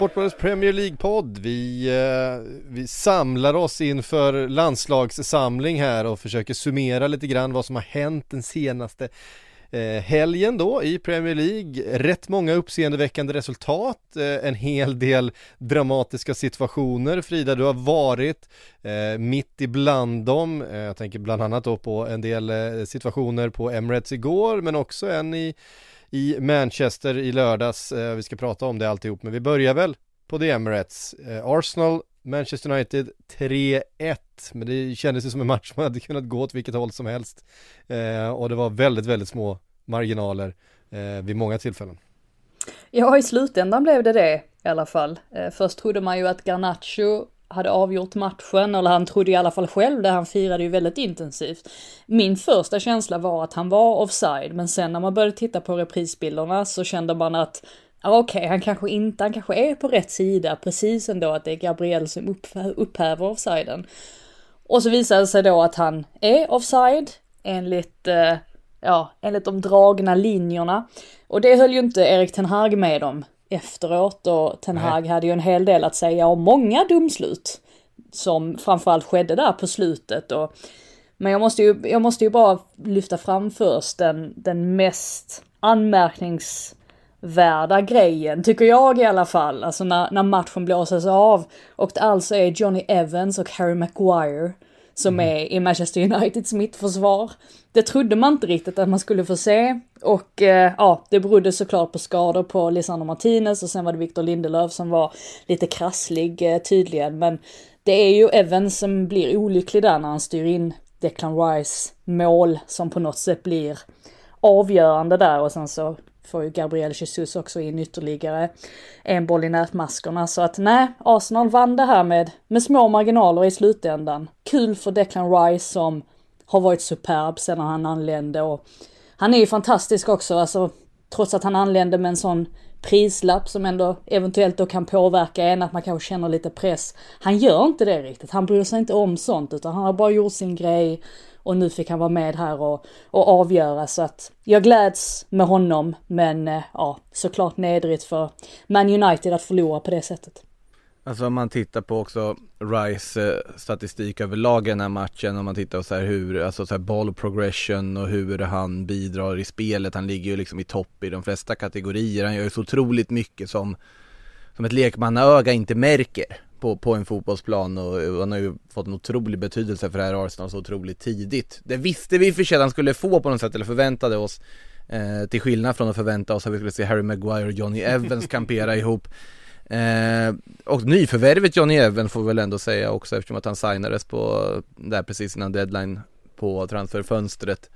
Sportbladets Premier League-podd. Vi, eh, vi samlar oss inför landslagssamling här och försöker summera lite grann vad som har hänt den senaste eh, helgen då i Premier League. Rätt många uppseendeväckande resultat, eh, en hel del dramatiska situationer. Frida, du har varit eh, mitt ibland dem. Eh, jag tänker bland annat då på en del eh, situationer på Emirates igår, men också en i i Manchester i lördags. Eh, vi ska prata om det alltihop, men vi börjar väl på The Emirates. Eh, Arsenal, Manchester United 3-1, men det kändes ju som en match som hade kunnat gå åt vilket håll som helst. Eh, och det var väldigt, väldigt små marginaler eh, vid många tillfällen. Ja, i slutändan blev det det i alla fall. Eh, först trodde man ju att Garnacho hade avgjort matchen, eller han trodde i alla fall själv det, han firade ju väldigt intensivt. Min första känsla var att han var offside, men sen när man började titta på reprisbilderna så kände man att okej, okay, han kanske inte, han kanske är på rätt sida, precis ändå att det är Gabriel som upphäver offsiden. Och så visade det sig då att han är offside, enligt, eh, ja, enligt de dragna linjerna. Och det höll ju inte Erik Ten Hag med om efteråt och Ten Hag hade ju en hel del att säga om många domslut som framförallt skedde där på slutet och men jag måste ju, jag måste ju bara lyfta fram först den, den mest anmärkningsvärda grejen, tycker jag i alla fall, alltså när, när matchen blåses av och det alltså är Johnny Evans och Harry Maguire som mm. är i Manchester Uniteds mittförsvar. Det trodde man inte riktigt att man skulle få se och eh, ja, det berodde såklart på skador på Lisandro Martinez och sen var det Victor Lindelöf som var lite krasslig eh, tydligen men det är ju Evans som blir olycklig där när han styr in Declan Rice mål som på något sätt blir avgörande där och sen så får ju Gabriel Jesus också in ytterligare en boll i nätmaskorna. Så att nej, Arsenal vann det här med, med små marginaler i slutändan. Kul för Declan Rice som har varit superb sedan han anlände och han är ju fantastisk också, alltså trots att han anlände med en sån prislapp som ändå eventuellt då kan påverka en, att man kanske känner lite press. Han gör inte det riktigt, han bryr sig inte om sånt utan han har bara gjort sin grej och nu fick han vara med här och, och avgöra. Så att jag gläds med honom men eh, ja, såklart nedrigt för Man United att förlora på det sättet. Alltså om man tittar på också Rice eh, statistik överlag i den här matchen, om man tittar på så här hur, alltså så här ball progression och hur han bidrar i spelet, han ligger ju liksom i topp i de flesta kategorier, han gör ju så otroligt mycket som, som ett lekmannaöga inte märker på, på en fotbollsplan och, han har ju fått en otrolig betydelse för det här Arsenal så otroligt tidigt. Det visste vi för sig att han skulle få på något sätt, eller förväntade oss. Eh, till skillnad från att förvänta oss att vi skulle se Harry Maguire och Johnny Evans kampera ihop. Eh, och nyförvärvet Johnny Evans får vi väl ändå säga också eftersom att han signades på, där precis innan deadline på transferfönstret.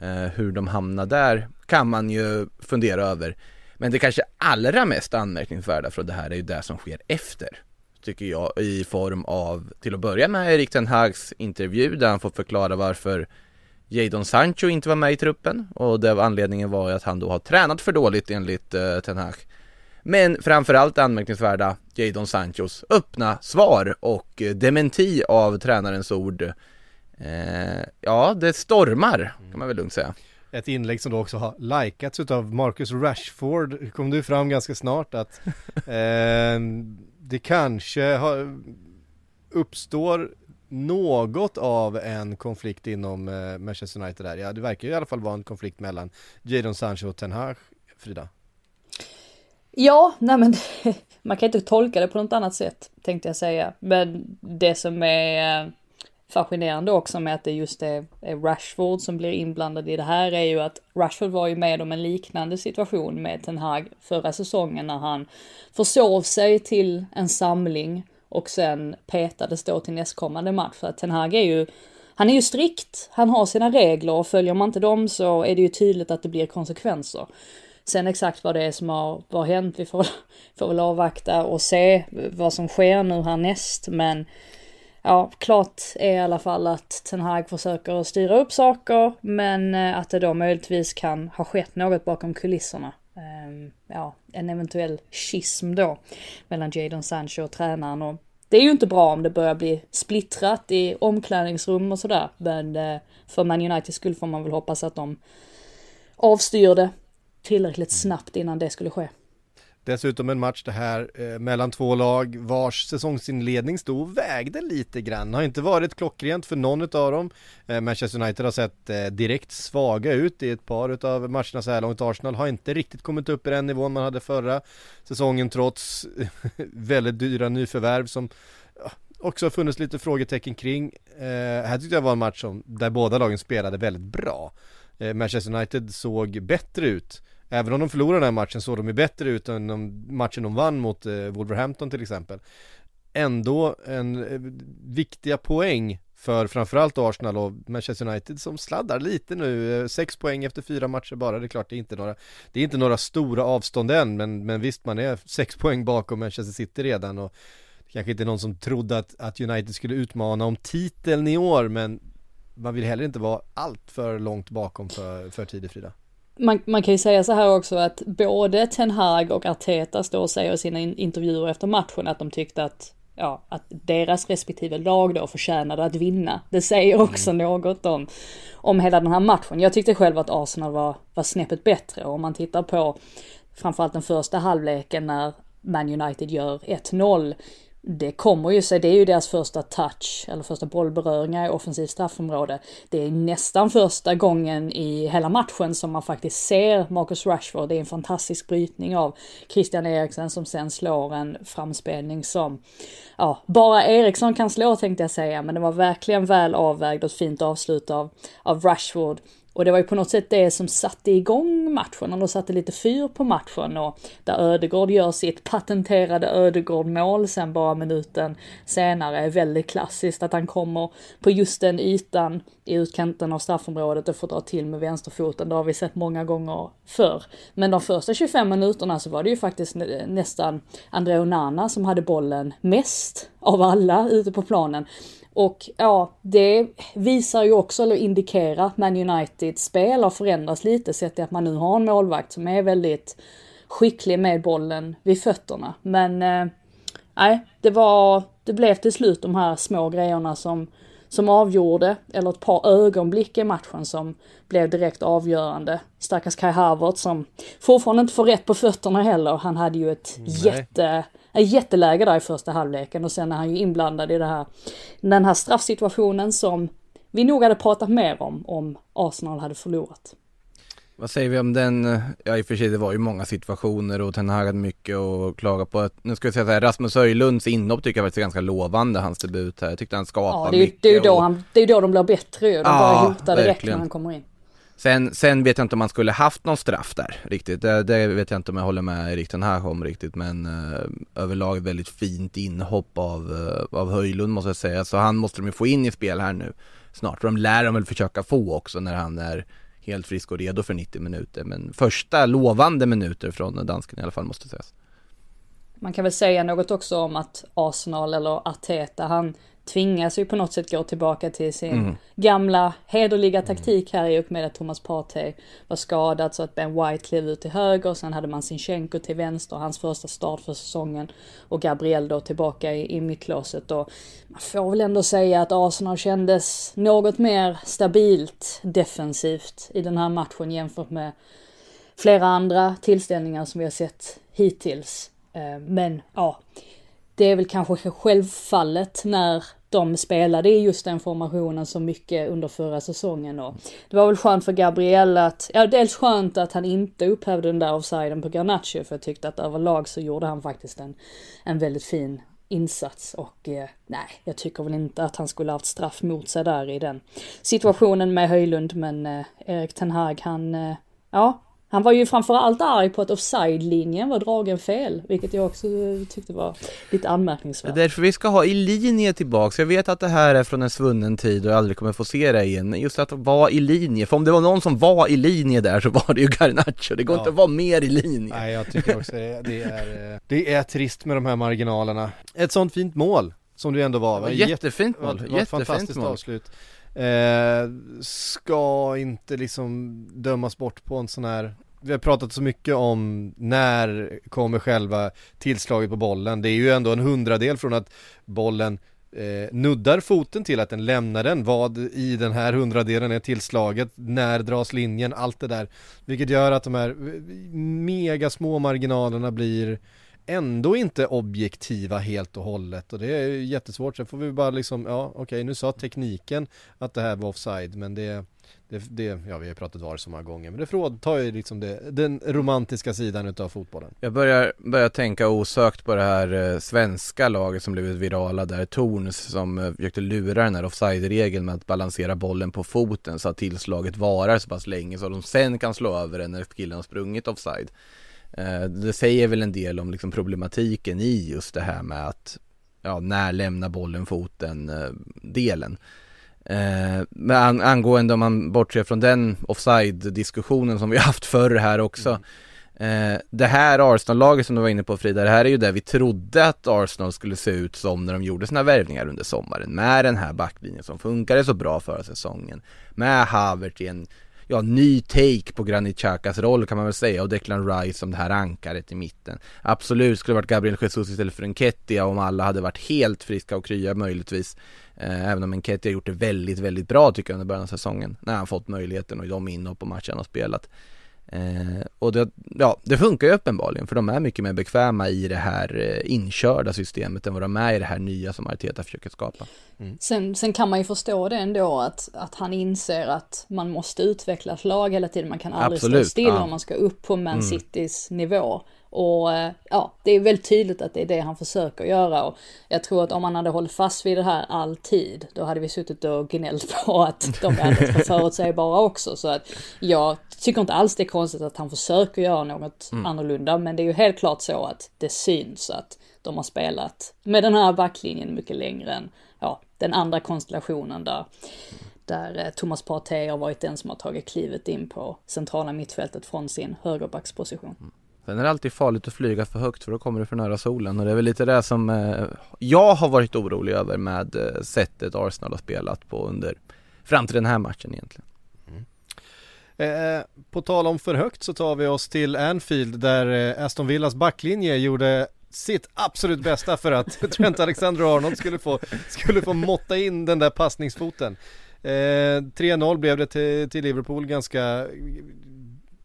Eh, hur de hamnar där kan man ju fundera över. Men det kanske allra mest anmärkningsvärda från det här är ju det som sker efter tycker jag, i form av till att börja med Erik Ten Hags intervju där han får förklara varför Jadon Sancho inte var med i truppen och det anledningen var ju att han då har tränat för dåligt enligt uh, Ten Hag. Men framförallt anmärkningsvärda Jadon Sanchos öppna svar och eh, dementi av tränarens ord. Eh, ja, det stormar kan man väl lugnt säga. Ett inlägg som då också har likats utav Marcus Rashford, kom du fram ganska snart att eh, det kanske har, uppstår något av en konflikt inom eh, Manchester United där. Ja, det verkar ju i alla fall vara en konflikt mellan Jadon Sancho och Ten Hag, Frida. Ja, nej men man kan inte tolka det på något annat sätt tänkte jag säga. Men det som är eh, fascinerande också med att det just är, Rashford som blir inblandad i det här är ju att Rashford var ju med om en liknande situation med Ten Hag förra säsongen när han försov sig till en samling och sen petades då till nästkommande match. För att Ten Hag är ju, han är ju strikt, han har sina regler och följer man inte dem så är det ju tydligt att det blir konsekvenser. Sen exakt vad det är som har, vad har hänt, vi får, får väl avvakta och se vad som sker nu härnäst. Men ja, klart är i alla fall att Ten Hag försöker styra upp saker, men eh, att det då möjligtvis kan ha skett något bakom kulisserna. Ehm, ja, en eventuell schism då mellan Jadon Sancho och tränaren och det är ju inte bra om det börjar bli splittrat i omklädningsrum och sådär, men eh, för Man Uniteds skull får man väl hoppas att de avstyrde tillräckligt snabbt innan det skulle ske. Dessutom en match det här eh, mellan två lag vars säsongsinledning stod och vägde lite grann. Har inte varit klockrent för någon av dem. Eh, Manchester United har sett eh, direkt svaga ut i ett par av matcherna så här långt. Arsenal har inte riktigt kommit upp i den nivån man hade förra säsongen trots eh, väldigt dyra nyförvärv som också har funnits lite frågetecken kring. Eh, här tyckte jag var en match som, där båda lagen spelade väldigt bra. Eh, Manchester United såg bättre ut Även om de förlorade den här matchen såg de ju bättre ut än de matchen de vann mot eh, Wolverhampton till exempel. Ändå en eh, viktiga poäng för framförallt Arsenal och Manchester United som sladdar lite nu, eh, sex poäng efter fyra matcher bara, det är klart det är inte några Det är inte några stora avstånd än, men, men visst man är sex poäng bakom Manchester City redan och det kanske inte är någon som trodde att, att United skulle utmana om titeln i år, men man vill heller inte vara allt för långt bakom för, för tidigt Frida man, man kan ju säga så här också att både Ten Hag och Arteta står och säger i sina intervjuer efter matchen att de tyckte att ja, att deras respektive lag då förtjänade att vinna. Det säger också mm. något om, om hela den här matchen. Jag tyckte själv att Arsenal var, var snäppet bättre och om man tittar på framförallt den första halvleken när Man United gör 1-0 det kommer ju sig, det är ju deras första touch, eller första bollberöringar i offensivt straffområde. Det är nästan första gången i hela matchen som man faktiskt ser Marcus Rashford. Det är en fantastisk brytning av Christian Eriksen som sen slår en framspelning som, ja, bara Eriksson kan slå tänkte jag säga, men det var verkligen väl avvägd och ett fint avslut av, av Rashford. Och det var ju på något sätt det som satte igång matchen, och satte lite fyr på matchen och där Ödegård gör sitt patenterade Ödegård-mål sen bara minuten senare är väldigt klassiskt att han kommer på just den ytan i utkanten av straffområdet och får dra till med vänsterfoten. Det har vi sett många gånger förr. Men de första 25 minuterna så var det ju faktiskt nästan André Onana som hade bollen mest av alla ute på planen. Och ja, det visar ju också, eller indikerar, att Man Uniteds spel har förändrats lite sett till att man nu har en målvakt som är väldigt skicklig med bollen vid fötterna. Men eh, nej, det var, det blev till slut de här små grejerna som, som avgjorde, eller ett par ögonblick i matchen som blev direkt avgörande. Stackars Kai Havertz som fortfarande inte får rätt på fötterna heller. Han hade ju ett Nej. jätte en jätteläge där i första halvleken och sen är han ju inblandad i det här, den här straffsituationen som vi nog hade pratat mer om, om Arsenal hade förlorat. Vad säger vi om den, ja i och för sig det var ju många situationer och Ten Hag hade mycket att klaga på. Nu ska vi säga så här, Rasmus Höjlunds inhopp tycker jag var ganska lovande, hans debut här. Jag tyckte han skapade ja, det är, mycket. Det är ju då, och... han, det är då de blir bättre ju, de ja, börjar hota direkt verkligen. när han kommer in. Sen, sen vet jag inte om man skulle haft någon straff där riktigt. Det, det vet jag inte om jag håller med Erik den här om riktigt men eh, överlag väldigt fint inhopp av, eh, av Höjlund måste jag säga. Så han måste de ju få in i spel här nu snart. De lär de väl försöka få också när han är helt frisk och redo för 90 minuter. Men första lovande minuter från dansken i alla fall måste sägas. Man kan väl säga något också om att Arsenal eller Arteta, han tvingas ju på något sätt gå tillbaka till sin mm. gamla hederliga taktik här i och med att Thomas Partey var skadad så att Ben White klev ut till höger, sen hade man Sinchenko till vänster, hans första start för säsongen och Gabriel då tillbaka i, i mittlåset och man får väl ändå säga att Arsenal kändes något mer stabilt defensivt i den här matchen jämfört med flera andra tillställningar som vi har sett hittills. Eh, men ja, det är väl kanske självfallet när de spelade i just den formationen så mycket under förra säsongen och det var väl skönt för Gabriel att, ja dels skönt att han inte upphävde den där offsiden på Garnacho för jag tyckte att överlag så gjorde han faktiskt en, en väldigt fin insats och eh, nej, jag tycker väl inte att han skulle haft straff mot sig där i den situationen med Höjlund men eh, Erik Ten Hag han, eh, ja, han var ju framförallt arg på att offside-linjen var dragen fel, vilket jag också tyckte var lite anmärkningsvärt. Det är därför vi ska ha i linje tillbaks. Jag vet att det här är från en svunnen tid och jag aldrig kommer få se det igen. Just att vara i linje, för om det var någon som var i linje där så var det ju Garnacho. Det går Ja. inte att vara mer i linje. Nej jag tycker också det, det är, eh, det är trist med de här marginalerna. Ett sånt fint mål som du ändå var. va? Jättefint Det var- mål, det var ett jättefint fantastiskt mål. avslut. Eh, ska inte liksom dömas bort på en sån här vi har pratat så mycket om när kommer själva tillslaget på bollen. Det är ju ändå en hundradel från att bollen eh, nuddar foten till att den lämnar den. Vad i den här hundradelen är tillslaget? När dras linjen? Allt det där. Vilket gör att de här eh, mega små marginalerna blir ändå inte objektiva helt och hållet och det är ju jättesvårt. Sen får vi bara liksom, ja okej nu sa tekniken att det här var offside men det, det, det ja vi har pratat var så många gånger men det fråntar ju liksom det, den romantiska sidan utav fotbollen. Jag börjar, börjar tänka osökt på det här eh, svenska laget som blivit virala där, Torns som eh, försökte lura den här offside-regeln med att balansera bollen på foten så att tillslaget varar så pass länge så att de sen kan slå över den när killen har sprungit offside. Eh, det säger väl en del om liksom problematiken i just det här med att ja, när lämnar bollen foten eh, delen. Eh, men an- angående om man bortser från den offside-diskussionen som vi haft förr här också. Eh, det här Arsenal-laget som du var inne på Frida, det här är ju det vi trodde att Arsenal skulle se ut som när de gjorde sina värvningar under sommaren. Med den här backlinjen som funkade så bra förra säsongen. Med Havert i en ja, ny take på Granit Xhakas roll kan man väl säga och Declan Rice som det här ankaret i mitten. Absolut skulle det varit Gabriel Jesus istället för Enketia om alla hade varit helt friska och krya möjligtvis. Eh, även om Enketia gjort det väldigt, väldigt bra tycker jag under början av säsongen. När han fått möjligheten och de inhopp och matchen har spelat. Eh, och det, ja, det funkar ju uppenbarligen för de är mycket mer bekväma i det här eh, inkörda systemet än vad de är i det här nya som Arteta försöker skapa. Sen, sen kan man ju förstå det ändå att, att han inser att man måste utveckla ett lag hela tiden. Man kan aldrig Absolut, stå still ja. om man ska upp på Man Citys nivå. Och eh, ja, det är väldigt tydligt att det är det han försöker göra. Och jag tror att om han hade hållit fast vid det här alltid, då hade vi suttit och gnällt på att de är alldeles för förutsägbara också. Så att jag tycker inte alls det är konstigt att han försöker göra något annorlunda. Men det är ju helt klart så att det syns att de har spelat med den här backlinjen mycket längre än ja, den andra konstellationen där, där eh, Thomas Partey har varit den som har tagit klivet in på centrala mittfältet från sin högerbacksposition. Sen är det alltid farligt att flyga för högt för då kommer du för nära solen och det är väl lite det som eh, jag har varit orolig över med eh, sättet Arsenal har spelat på under fram till den här matchen egentligen. Mm. Eh, på tal om för högt så tar vi oss till Anfield där eh, Aston Villas backlinje gjorde sitt absolut bästa för att Trent Alexander-Arnold skulle få, skulle få måtta in den där passningsfoten. Eh, 3-0 blev det till, till Liverpool ganska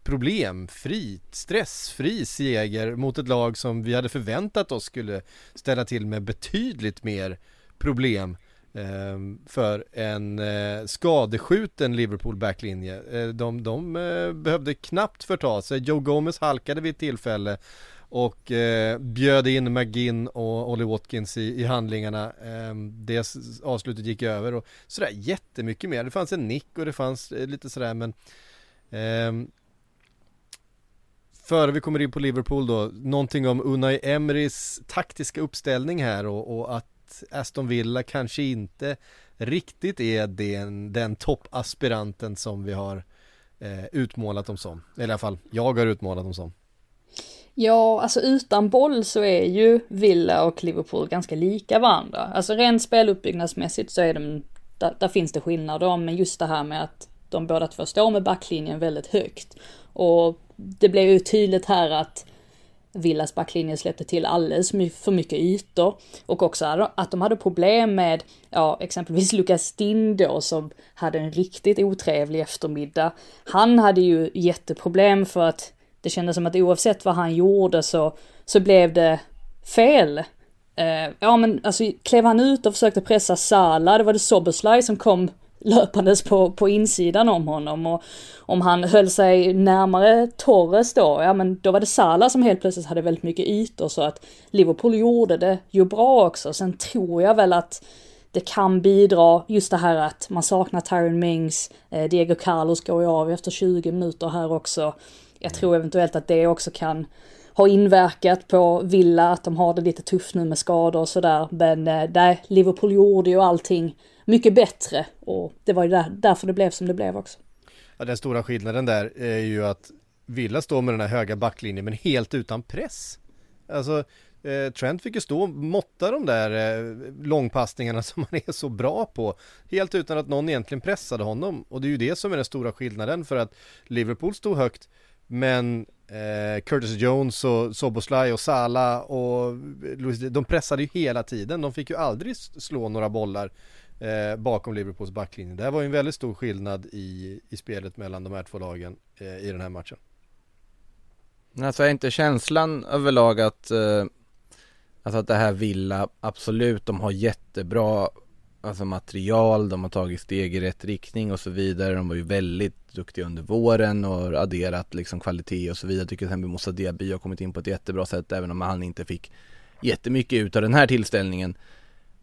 problemfri, stressfri seger mot ett lag som vi hade förväntat oss skulle ställa till med betydligt mer problem eh, för en eh, skadeskjuten Liverpool backlinje. Eh, de de eh, behövde knappt förta sig. Joe Gomez halkade vid ett tillfälle och eh, bjöd in McGinn och Ollie Watkins i, i handlingarna. Eh, det avslutet gick över och sådär jättemycket mer. Det fanns en nick och det fanns eh, lite sådär men ehm, Före vi kommer in på Liverpool då, någonting om Unai Emerys taktiska uppställning här och, och att Aston Villa kanske inte riktigt är den, den toppaspiranten som vi har eh, utmålat dem som. Eller i alla fall, jag har utmålat dem som. Ja, alltså utan boll så är ju Villa och Liverpool ganska lika varandra. Alltså rent speluppbyggnadsmässigt så är de, där, där finns det skillnader, men just det här med att de båda två står med backlinjen väldigt högt. Och det blev ju tydligt här att Villas backlinje släppte till alldeles för mycket ytor. Och också att de hade problem med, ja, exempelvis Lukas Dind då som hade en riktigt otrevlig eftermiddag. Han hade ju jätteproblem för att det kändes som att oavsett vad han gjorde så, så blev det fel. Eh, ja men alltså klev han ut och försökte pressa Sala, det var det Soboslaj som kom löpandes på, på insidan om honom och om han höll sig närmare Torres då, ja men då var det Salah som helt plötsligt hade väldigt mycket ytor så att Liverpool gjorde det ju bra också. Sen tror jag väl att det kan bidra just det här att man saknar Tyron Mings, eh, Diego Carlos går ju av efter 20 minuter här också. jag tror eventuellt att det också kan ha inverkat på Villa, att de har det lite tufft nu med skador och sådär. Men eh, nej, Liverpool gjorde ju allting mycket bättre och det var ju där, därför det blev som det blev också. Ja, den stora skillnaden där är ju att Villa står med den här höga backlinjen men helt utan press. Alltså eh, Trent fick ju stå och måtta de där eh, långpassningarna som han är så bra på. Helt utan att någon egentligen pressade honom. Och det är ju det som är den stora skillnaden för att Liverpool stod högt men eh, Curtis Jones och Soboslaj och Sala och eh, Luis, de pressade ju hela tiden. De fick ju aldrig slå några bollar eh, bakom Liverpools backlinje. Det här var ju en väldigt stor skillnad i, i spelet mellan de här två lagen eh, i den här matchen. Alltså är inte känslan överlag att, eh, alltså att det här Villa, absolut, de har jättebra alltså material, de har tagit steg i rätt riktning och så vidare. De var ju väldigt duktiga under våren och adderat liksom kvalitet och så vidare. Jag tycker till exempel Moussa Diaby har kommit in på ett jättebra sätt även om han inte fick jättemycket ut av den här tillställningen.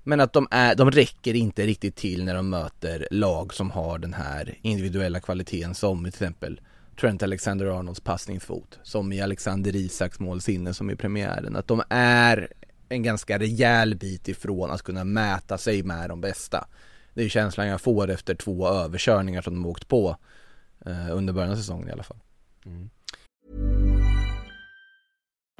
Men att de, är, de räcker inte riktigt till när de möter lag som har den här individuella kvaliteten som till exempel Trent Alexander-Arnolds passningsfot, som i Alexander Isaks målsinne som i premiären. Att de är en ganska rejäl bit ifrån att kunna mäta sig med de bästa. Det är känslan jag får efter två överkörningar som de åkt på eh, under början av säsongen i alla fall. Mm.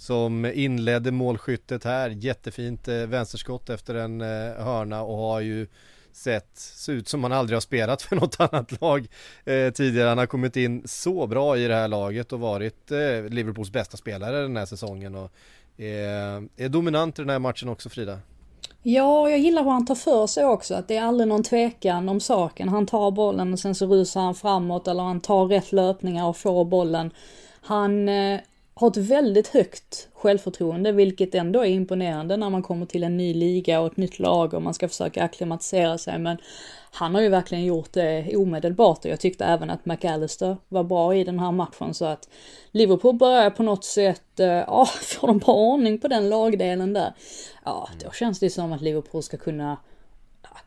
som inledde målskyttet här. Jättefint eh, vänsterskott efter en eh, hörna och har ju sett, ser ut som han aldrig har spelat för något annat lag eh, tidigare. Han har kommit in så bra i det här laget och varit eh, Liverpools bästa spelare den här säsongen och är, är dominant i den här matchen också Frida. Ja, jag gillar hur han tar för sig också. Att det är aldrig någon tvekan om saken. Han tar bollen och sen så rusar han framåt eller han tar rätt löpningar och får bollen. Han eh, har ett väldigt högt självförtroende, vilket ändå är imponerande när man kommer till en ny liga och ett nytt lag och man ska försöka acklimatisera sig. Men han har ju verkligen gjort det omedelbart och jag tyckte även att McAllister var bra i den här matchen så att Liverpool börjar på något sätt, eh, ja, får de bara ordning på den lagdelen där. Ja, då känns det som att Liverpool ska kunna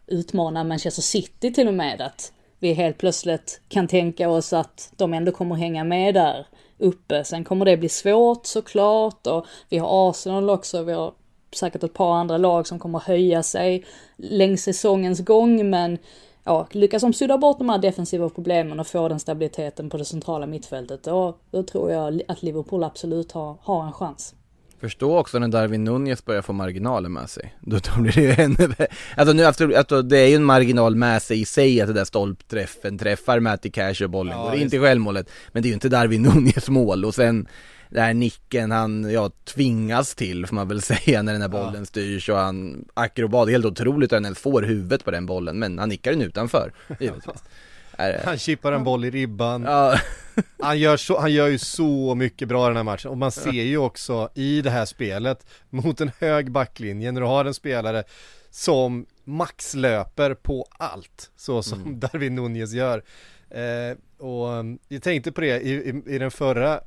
utmana Manchester City till och med att vi helt plötsligt kan tänka oss att de ändå kommer hänga med där uppe. Sen kommer det bli svårt såklart och vi har Arsenal också, vi har säkert ett par andra lag som kommer höja sig längs säsongens gång men ja, lyckas de sudda bort de här defensiva problemen och få den stabiliteten på det centrala mittfältet då, då tror jag att Liverpool absolut har, har en chans. Förstå också när Darwin Nunez börjar få marginaler med sig. Då, då blir det ju ännu. Alltså nu, alltså, alltså, det är ju en marginal med sig i sig att det där stolpträffen träffar Matty Cash och bollen ja, går inte självmålet. Men det är ju inte Darwin Nunez mål och sen den här nicken han, ja, tvingas till får man väl säga när den här bollen ja. styrs och han akrobat, helt otroligt att han ens får huvudet på den bollen men han nickar den utanför givetvis. Han chippar en boll i ribban. Ja. han, gör så, han gör ju så mycket bra i den här matchen och man ser ju också i det här spelet mot en hög backlinje när du har en spelare som maxlöper på allt så som mm. Darwin Nunez gör. Eh, och um, jag tänkte på det i, i, i, den förra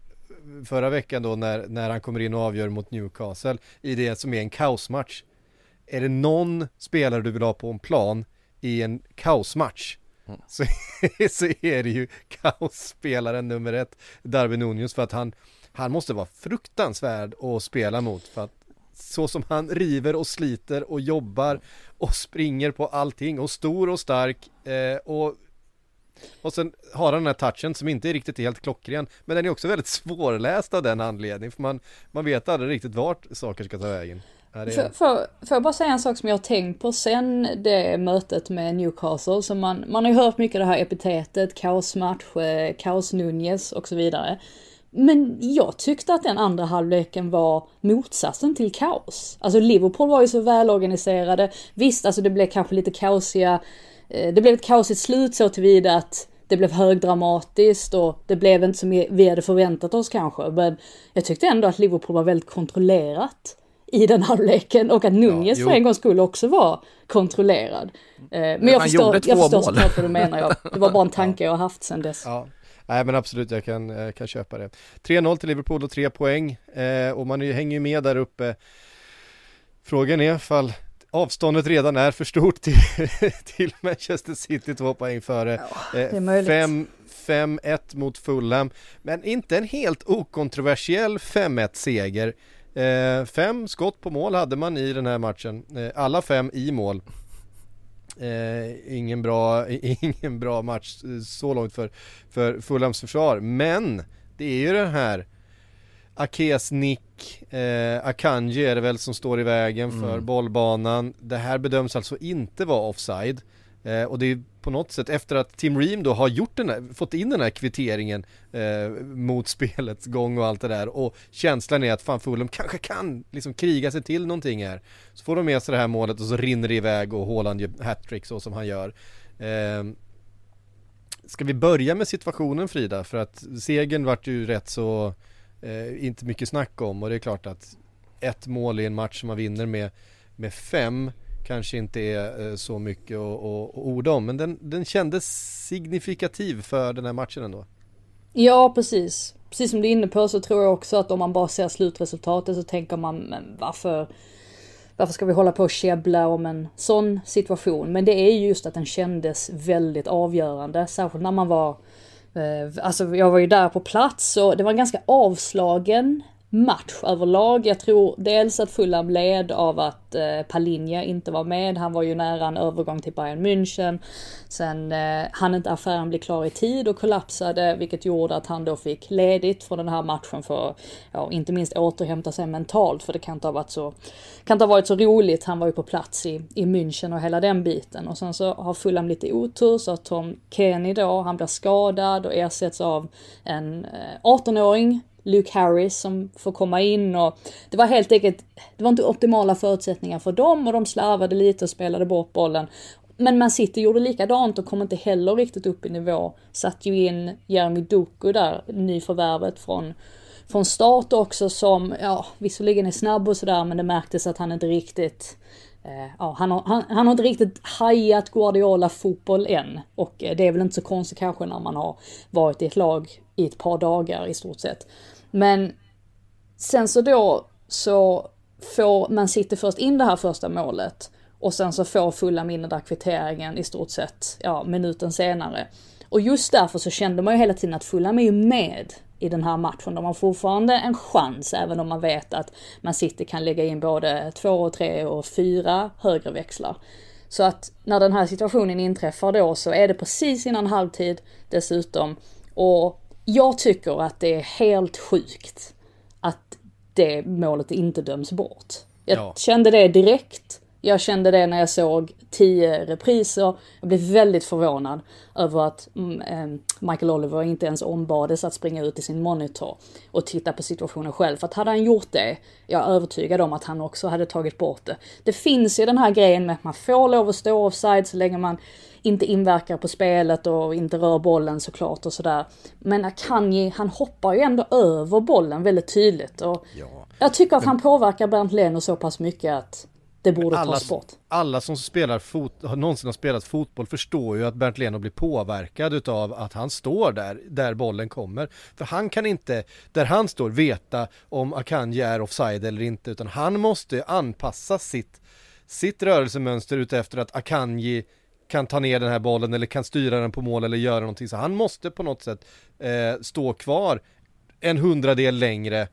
förra veckan då när, när han kommer in och avgör mot Newcastle i det som är en kaosmatch. Är det någon spelare du vill ha på en plan i en kaosmatch Mm. Så, så är det ju kaosspelaren nummer ett, Darwin Nunez, för att han, han måste vara fruktansvärd att spela mot för att så som han river och sliter och jobbar och springer på allting och stor och stark eh, och och sen har han den här touchen som inte är riktigt helt klockren Men den är också väldigt svårläst av den anledningen För man, man vet aldrig riktigt vart saker ska ta vägen får jag bara säga en sak som jag har tänkt på sen det mötet med Newcastle. Så man, man har ju hört mycket det här epitetet, kaosmatch, eh, kaos Nunez och så vidare. Men jag tyckte att den andra halvleken var motsatsen till kaos. Alltså Liverpool var ju så välorganiserade. Visst, alltså det blev kanske lite kaosiga, eh, det blev ett kaosigt slut så tillvida att det blev högdramatiskt och det blev inte som vi hade förväntat oss kanske. Men jag tyckte ändå att Liverpool var väldigt kontrollerat i den halvleken och att Nunez Ja, för en gångs skull också var kontrollerad. Eh, Men jag han förstår, jag förstår såklart vad du menar. Jag. Det var bara en tanke jag har haft sedan dess. Ja. Nej men absolut, jag kan, eh, kan köpa det. 3-0 till Liverpool och 3 poäng eh, och man hänger ju med där uppe. Frågan är ifall avståndet redan är för stort till, till Manchester City, två poäng före. Eh, möjligt. fem- 5-1 mot Fulham, men inte en helt okontroversiell 5-1 seger. Eh, fem skott på mål hade man i den här matchen, eh, alla fem i mål. Eh, ingen, bra, ingen bra match eh, så långt för, för Fulhams försvar, men det är ju den här Akes nick, eh, Akanji är det väl som står i vägen för bollbanan. Det här bedöms alltså inte vara offside. Eh, och det är på något sätt efter att Tim Ream då har gjort den här, fått in den här kvitteringen eh, mot spelets gång och allt det där och känslan är att fan Fulham kanske kan liksom kriga sig till någonting här. Så får de med sig det här målet och så rinner det iväg och Haaland gör hattrick så som han gör. Eh, ska vi börja med situationen Frida? För att segern vart ju rätt så eh, inte mycket snack om och det är klart att ett mål i en match som man vinner med, med fem kanske inte är eh, så mycket att, att, orda om men den, den kändes signifikativ för den här matchen ändå. Ja, precis. Precis som du är inne på så tror jag också att om man bara ser slutresultatet så tänker man, men varför, varför ska vi hålla på och käbbla om en sån situation? Men det är just att den kändes väldigt avgörande, särskilt när man var eh, Alltså jag var ju där på plats och det var en ganska avslagen match överlag. Jag tror dels att Fulham led av att eh, Palinja inte var med. Han var ju nära en övergång till Bayern München. Sen eh, hann inte affären bli klar i tid och kollapsade, vilket gjorde att han då fick ledigt från den här matchen för, ja, inte minst återhämta sig mentalt, för det kan inte ha varit så, kan inte ha varit så roligt. Han var ju på plats i, i München och hela den biten. Och sen så har Fulham lite otur så att Tom Kenny då, han blir skadad och ersätts av en eh, 18-åring Luke Harris som får komma in och det var helt enkelt, det var inte optimala förutsättningar för dem och de slarvade lite och spelade bort bollen. Men Man City gjorde likadant och kom inte heller riktigt upp i nivå. Satt ju in Jeremy Doku där, nyförvärvet från, från start också som, ja, visserligen är snabb och sådär men det märktes att han inte riktigt eh, Ja, han, har, han, han har inte riktigt hajat Guardiola-fotboll än. Och eh, det är väl inte så konstigt kanske när man har varit i ett lag i ett par dagar i stort sett. Men sen så då så får man City först in det här första målet och sen så får Fulham in den där kvitteringen i stort sett, ja, minuten senare. Och just därför så kände man ju hela tiden att Fulham är ju med i den här matchen. De har fortfarande en chans, även om man vet att man City kan lägga in både två och tre och fyra högre växlar. Så att när den här situationen inträffar då så är det precis innan halvtid dessutom. Och jag tycker att det är helt sjukt att det målet inte döms bort. Jag Ja. kände det direkt. Jag kände det när jag såg tio repriser. Jag blev väldigt förvånad över att mm, eh, Michael Oliver inte ens ombades att springa ut i sin monitor och titta på situationen själv. För att hade han gjort det, jag är övertygad om att han också hade tagit bort det. Det finns ju den här grejen med att man får lov att stå offside så länge man inte inverkar på spelet och inte rör bollen såklart och sådär. Men Akanji, han hoppar ju ändå över bollen väldigt tydligt och jag tycker att han påverkar Bernt Leno så pass mycket att det borde alla, tas bort. alla som spelar fot, har någonsin har spelat fotboll förstår ju att Bernt Leno blir påverkad utav att han står där, där bollen kommer. För han kan inte, där han står, veta om Akanji är offside eller inte, utan han måste anpassa sitt, sitt rörelsemönster utefter att Akanji kan ta ner den här bollen eller kan styra den på mål eller göra någonting. Så han måste på något sätt eh, stå kvar en hundradel längre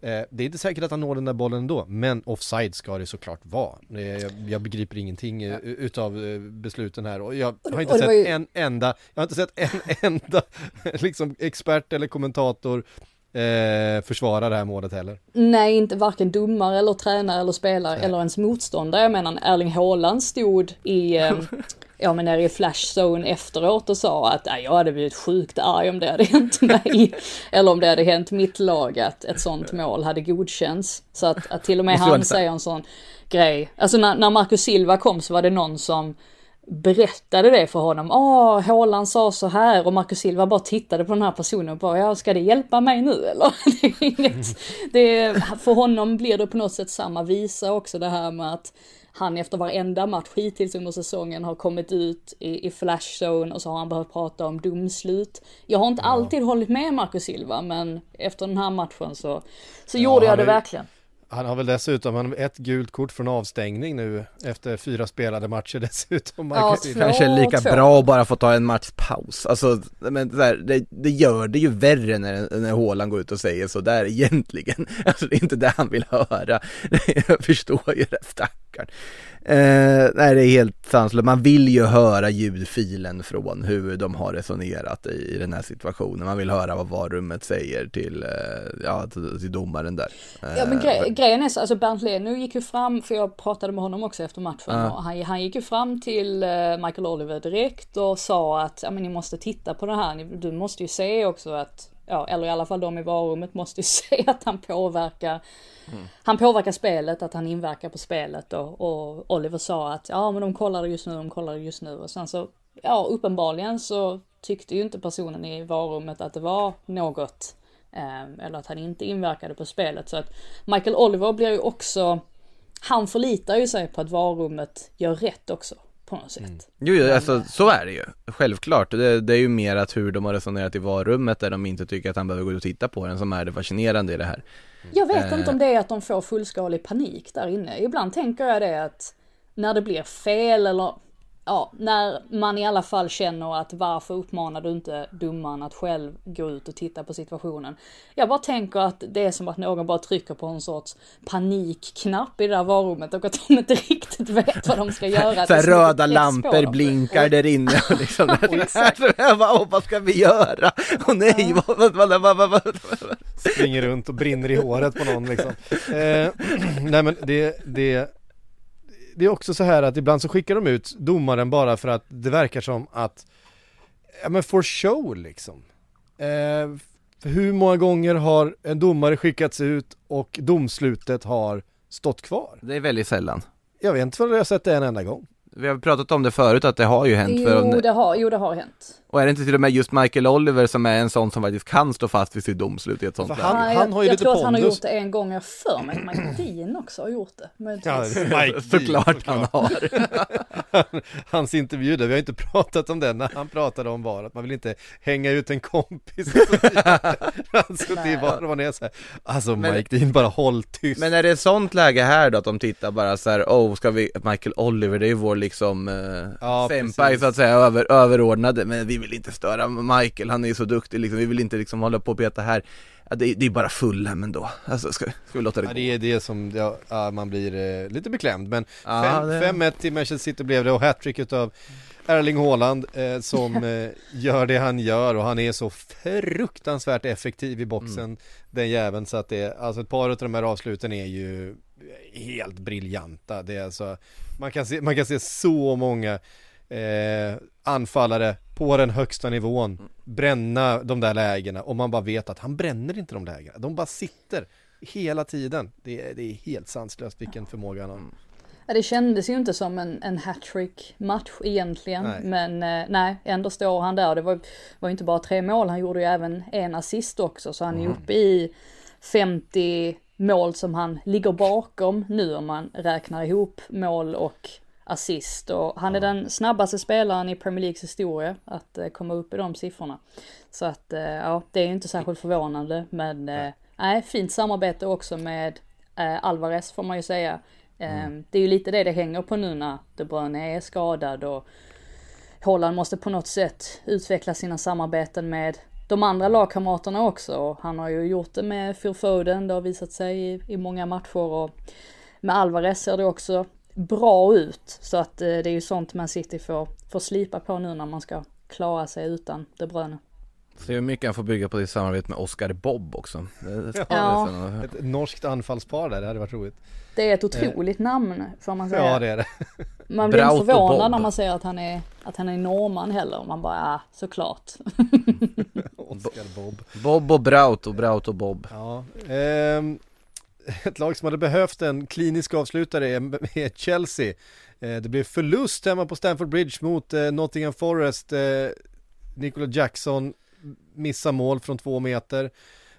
Eh, det är inte säkert att han når den där bollen ändå, men offside ska det såklart vara. Eh, jag, jag begriper ingenting eh, utav eh, besluten här och jag har inte sett ju- en enda, jag har inte sett en enda liksom expert eller kommentator eh, försvara det här målet heller. Nej, inte varken domare eller tränare eller spelare eller ens motståndare. Jag menar, Erling Haaland stod i, eh, ja men nere i Flash Zone efteråt och sa att jag hade blivit sjukt arg om det hade hänt mig. Eller om det hade hänt mitt lag att ett sånt mål hade godkänts. Så att, att till och med han säger en sån grej. Alltså när, när Marcus Silva kom så var det någon som berättade det för honom. Åh, Håland sa så här och Marcus Silva bara tittade på den här personen och bara, ja ska det hjälpa mig nu eller? det är inget, det är, för honom blir det på något sätt samma visa också det här med att han efter varenda match hittills under säsongen har kommit ut i, i flashzone och så har han behövt prata om domslut. Jag har inte ja. alltid hållit med Marcus Silva men efter den här matchen så, så ja, gjorde jag det verkligen. Han har väl dessutom ett gult kort från avstängning nu efter fyra spelade matcher dessutom. Ja, två, Kanske lika två. bra att bara få ta en matchpaus. Alltså, men så här, det, det, gör det ju värre när, när Håland går ut och säger så där egentligen. Alltså det är inte det han vill höra. Jag förstår ju det, stackarn. Eh, nej, det är helt sanslöst. Man vill ju höra ljudfilen från hur de har resonerat i, i den här situationen. Man vill höra vad varummet säger till, eh, ja, till, till, domaren där. Eh, ja, men gre grejen är så, alltså Bernt Leno gick ju fram, för jag pratade med honom också efter matchen, uh. och han, han gick ju fram till eh, Michael Oliver direkt och sa att, ja men ni måste titta på det här, du måste ju se också att ja, eller i alla fall de i varummet måste ju se att han påverkar, mm. han påverkar spelet, att han inverkar på spelet och, och Oliver sa att ja men de kollar just nu, de kollar just nu och sen så, ja uppenbarligen så tyckte ju inte personen i varummet att det var något, eller att han inte inverkade på spelet så att Michael Oliver blir ju också, han förlitar ju sig på att varummet gör rätt också på något sätt. Mm. Jo, jo alltså så är det ju, självklart. Det, det, är ju mer att hur de har resonerat i varummet där de inte tycker att han behöver gå och titta på den som är det fascinerande i det här. Jag vet eh. inte om det är att de får fullskalig panik där inne. Ibland tänker jag det att när det blir fel eller ja, när man i alla fall känner att varför uppmanar du inte domaren att själv gå ut och titta på situationen? Jag bara tänker att det är som att någon bara trycker på en sorts panikknapp i det där varummet och att de inte riktigt vet vad de ska göra. Så röda lampor blinkar där inne och liksom, vad, vad ska vi göra? Och nej, vad, vad, vad, vad, vad, Springer runt och brinner i håret på någon liksom. Eh, nej men det, det det är också så här att ibland så skickar de ut domaren bara för att det verkar som att, ja men for show liksom. Eh, hur många gånger har en domare skickats ut och domslutet har stått kvar? Det är väldigt sällan. Jag vet inte vad jag har sett det en enda gång. Vi har pratat om det förut att det har ju hänt. Jo, för... det, har, jo det har hänt. Och är det inte till och med just Michael Oliver som är en sån som faktiskt kan stå fast vid sitt domslut i ett sånt läge? Han, han, han har ju jag lite tror att han har gjort det en gång, jag för mig att Mike Dean också har gjort det. Men ja, Mike Såklart han har. Hans intervju där, vi har inte pratat om den när han pratade om var att man vill inte hänga ut en kompis. alltså det var, var det så här, alltså men, Mike Dean bara håll tyst. Men är det ett sånt läge här då att de tittar bara så här, oh ska vi, Michael Oliver det är ju vår liksom eh, ja, senpai så att säga, över, överordnade, men vi vill inte störa Michael, han är ju så duktig liksom, vi vill inte liksom hålla på och peta här. Ja, det, det är bara fulla men då, alltså ska, ska vi låta det ja, gå? Det är det som, ja, man blir eh, lite beklämd. Men 5-1 det... till Manchester City blev det och hattrick utav Erling Haaland eh, som eh, gör det han gör och han är så fruktansvärt effektiv i boxen mm. den jäveln. Så att det, alltså ett par av de här avsluten är ju helt briljanta. Det är alltså, man kan se, man kan se så många eh, anfallare på den högsta nivån bränna de där lägena och man bara vet att han bränner inte de lägena. De bara sitter hela tiden. Det är, det är helt sanslöst vilken förmåga han har. Ja, det kändes ju inte som en, en hattrick match egentligen. Nej. Men eh, nej, ändå står han där. Det var, var inte bara tre mål, han gjorde ju även en assist också. Så han är mm. uppe i 50 mål som han ligger bakom nu om man räknar ihop mål och assist och han är den snabbaste spelaren i Premier Leagues historia att eh, komma upp i de siffrorna. Så att eh, ja, det är inte särskilt förvånande men eh, nej, fint samarbete också med Alvarez får man ju säga. Mm. Det är ju lite det det hänger på nu när De Bruyne är skadad och Holland måste på något sätt utveckla sina samarbeten med de andra lagkamraterna också. Han har ju gjort det med Phil Foden, det har visat sig i, i många matcher och med Alvarez ser det också bra ut. Så att eh, det är ju sånt man City får, får slipa på nu när man ska klara sig utan De Bruyne. Se hur mycket han får bygga på sitt samarbete med Oscar Bob också. Det, det Ja. Ett norskt anfallspar där, det hade varit roligt. Det är ett otroligt namn får man säga. Ja det är det. Man blir inte och förvånad när man ser att han är, att han är norrman heller. Man bara, ja såklart. Oscar Bob. Bob och Braut och Braut och Bob. Ja, ehm, ett lag som hade behövt en klinisk avslutare är är Chelsea. Eh, det blev förlust hemma på Stamford Bridge mot eh, Nottingham Forest. Eh, Nicola Jackson missar mål från två meter.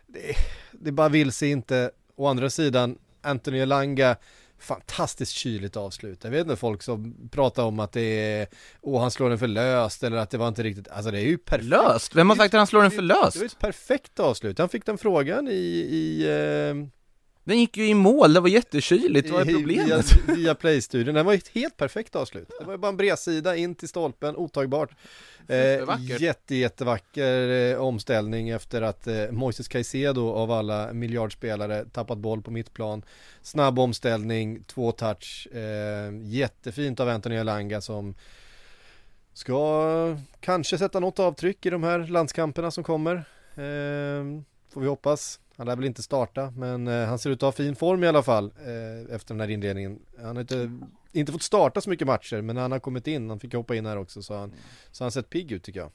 Det, det bara vill sig inte. Å andra sidan, Anthony Elanga fantastiskt kyligt avslut. Jag vet inte folk som pratar om att det är, åh han slår den för löst eller att det var inte riktigt, alltså det är ju perfekt. Löst? Vem har sagt att han slår den för Det var löst? ett perfekt avslut. Han fick den frågan i, i eh, Den gick ju i mål, det var jättekyligt, vad är problemet? Via, via Play-studion. Den var ett helt perfekt avslut. Det var ju bara en bredsida in till stolpen, otagbart. Eh, Supervackert. jätte, jättevacker eh, omställning efter att eh, Moises Caicedo av alla miljardspelare tappat boll på mittplan. Snabb omställning, två touch. Eh, jättefint av Anthony Elanga som ska kanske sätta något avtryck i de här landskamperna som kommer. Eh, får vi hoppas. Han lär väl inte starta, men eh, han ser ut att ha fin form i alla fall eh, efter den här inledningen. Han har inte, inte fått starta så mycket matcher, men när han har kommit in, han fick hoppa in här också, så han, så han sett pigg ut tycker jag.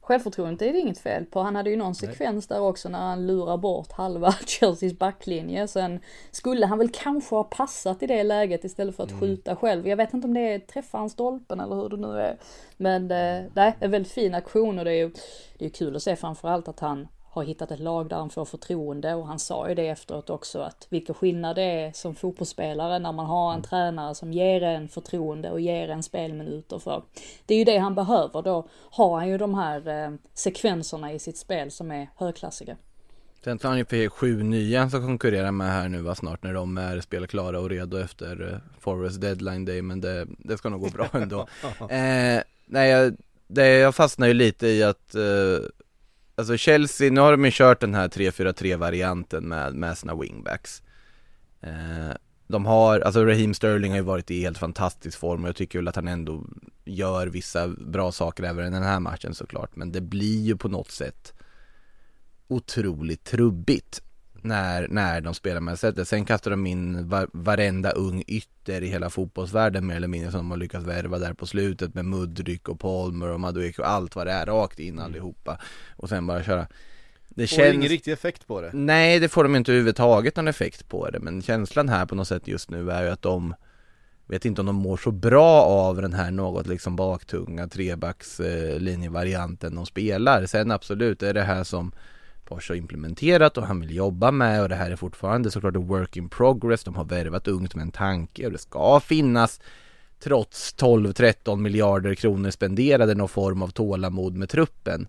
Självförtroendet är det inget fel på. Han hade ju någon sekvens där också när han lurar bort halva Chelseas backlinje. Sen skulle han väl kanske ha passat i det läget istället för att skjuta själv. Jag vet inte om det är träffa han stolpen eller hur det nu är. Men eh, nej, en väldigt fin aktion och det är ju det är kul att se framförallt att han har hittat ett lag där han får förtroende och han sa ju det efteråt också att vilken skillnad det är som fotbollsspelare när man har en tränare som ger en förtroende och ger en spelminuter för. Det är ju det han behöver, då har han ju de här eh, sekvenserna i sitt spel som är högklassiga. Sen tar han ju för sju nya som konkurrerar med här nu va, snart när de är spelklara och redo efter eh, Forest deadline day men det, det ska nog gå bra ändå. eh, nej, jag, det, jag fastnar ju lite i att eh, Alltså Chelsea, nu har de ju kört den här 3-4-3 varianten med, med sina wingbacks. Eh, De har, alltså Raheem Sterling har ju varit i helt fantastisk form och jag tycker väl att han ändå gör vissa bra saker även i den här matchen såklart Men det blir ju på något sätt otroligt trubbigt när, när de spelar med sättet. Sen kastar de in var, varenda ung ytter i hela fotbollsvärlden mer eller mindre som de har lyckats värva där på slutet med Mudryk och Palmer och Madueke och allt vad det är rakt in allihopa och sen bara köra. Det Får känns... ingen riktig effekt på det. Nej, det får de inte överhuvudtaget någon effekt på det, men känslan här på något sätt just nu är ju att de Vet inte om de mår så bra av den här något liksom baktunga trebacks eh, linjevarianten de spelar. Sen absolut är det här som Porsche har implementerat och han vill jobba med och det här är fortfarande såklart en work in progress. De har värvat ungt med en tanke och det ska finnas trots 12-13 miljarder kronor spenderade någon form av tålamod med truppen.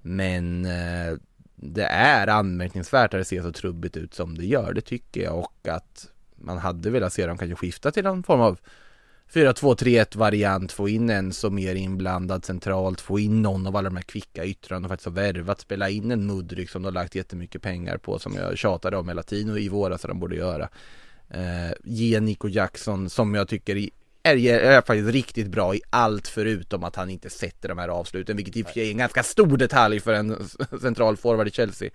Men eh, det är anmärkningsvärt att det ser så trubbigt ut som det gör, det tycker jag och att man hade velat se dem kanske skifta till någon form av 4-2-3-1 variant, få in en som mer inblandad centralt, få in någon av alla de här kvicka yttrarna och faktiskt har värvat, spela in en Mudryk som de har lagt jättemycket pengar på som jag tjatade om hela tiden och i våras att de borde göra. Eh, ge Nico Jackson som jag tycker är, är faktiskt riktigt bra i allt förutom att han inte sätter de här avsluten, vilket i och för sig är en ganska stor detalj för en central forward i Chelsea.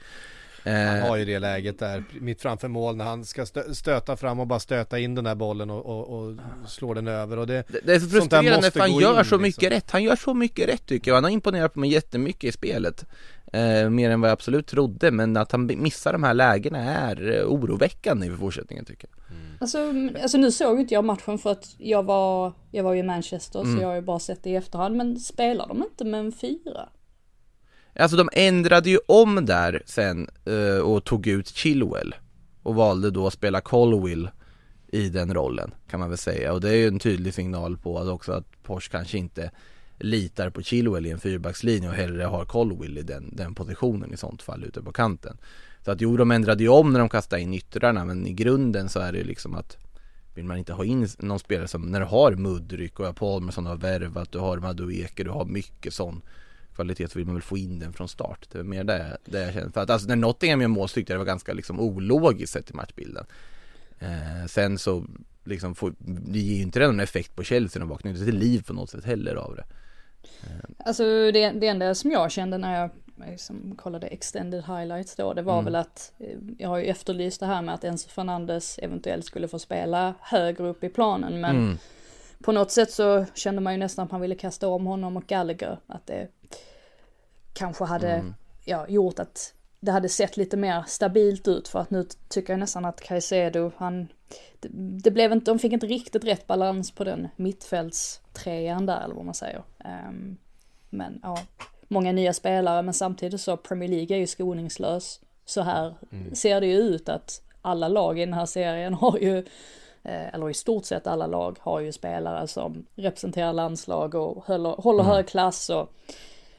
Han Eh, har ju det läget där, mitt framför mål när han ska stö- stöta fram och bara stöta in den där bollen och, och, och slå den över och det det, det är så frustrerande för han gör in, så mycket liksom. rätt, han gör så mycket rätt tycker jag, han har imponerat på mig jättemycket i spelet. Eh, mer än vad jag absolut trodde, men att han missar de här lägena är eh, oroväckande i fortsättningen tycker jag. Alltså, alltså nu såg inte jag matchen för att jag var, jag var ju i Manchester Mm. så jag har ju bara sett det i efterhand. Men spelar de inte med en fyra? Alltså de ändrade ju om där sen eh, och tog ut Chilwell och valde då att spela Colwill i den rollen kan man väl säga och det är ju en tydlig signal på att också att Porsche kanske inte litar på Chilwell i en fyrbackslinje och hellre har Colwill i den, den positionen i sånt fall ute på kanten. Så att jo, de ändrade ju om när de kastade in yttrarna men i grunden så är det ju liksom att vill man inte ha in någon spelare som, när du har Mudryk och Palmer som du har värvat, du har Madueke, du har mycket sån kvalitet så vill man väl få in den från start. Det är mer det, det jag känner. För att alltså när Nottingham gör mål så tyckte jag det var ganska liksom ologiskt sett i matchbilden. Eh, sen så liksom får, det ger ju inte någon effekt på Chelsea, de vaknar inte till liv på något sätt heller av det. Alltså det, det enda som jag kände när jag jag som kollade extended highlights då, det var Mm. väl att, eh, jag har ju efterlyst det här med att Enzo Fernandes eventuellt skulle få spela högre upp i planen, men Mm. På något sätt så kände man ju nästan att man ville kasta om honom och Gallagher, att det kanske hade Mm. ja, gjort att det hade sett lite mer stabilt ut för att nu tycker jag nästan att Caicedo, han, det, det blev inte, de fick inte riktigt rätt balans på den mittfältstrean där eller vad man säger. Ehm, men ja, många nya spelare men samtidigt så Premier League är ju skoningslös. Så här ser det ju ut att alla lag i den här serien har ju, eller i stort sett alla lag har ju spelare som representerar landslag och håller, håller hög klass och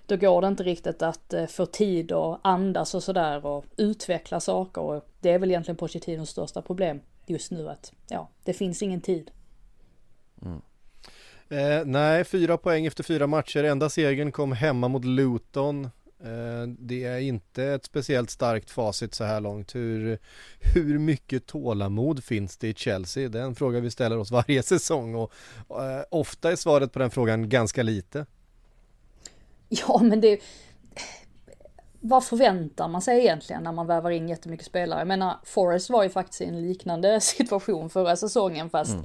då går det inte riktigt att eh, få tid att andas och sådär och utveckla saker och det är väl egentligen Pochettinos största problem just nu att ja, det finns ingen tid. Eh, nej, fyra poäng efter fyra matcher. Enda segern kom hemma mot Luton. Eh, det är inte ett speciellt starkt facit så här långt. Hur, hur mycket tålamod finns det i Chelsea? Det är en fråga vi ställer oss varje säsong och eh, ofta är svaret på den frågan ganska lite. Ja, men det... Vad förväntar man sig egentligen när man väver in jättemycket spelare? Jag menar, Forrest var ju faktiskt i en liknande situation förra säsongen fast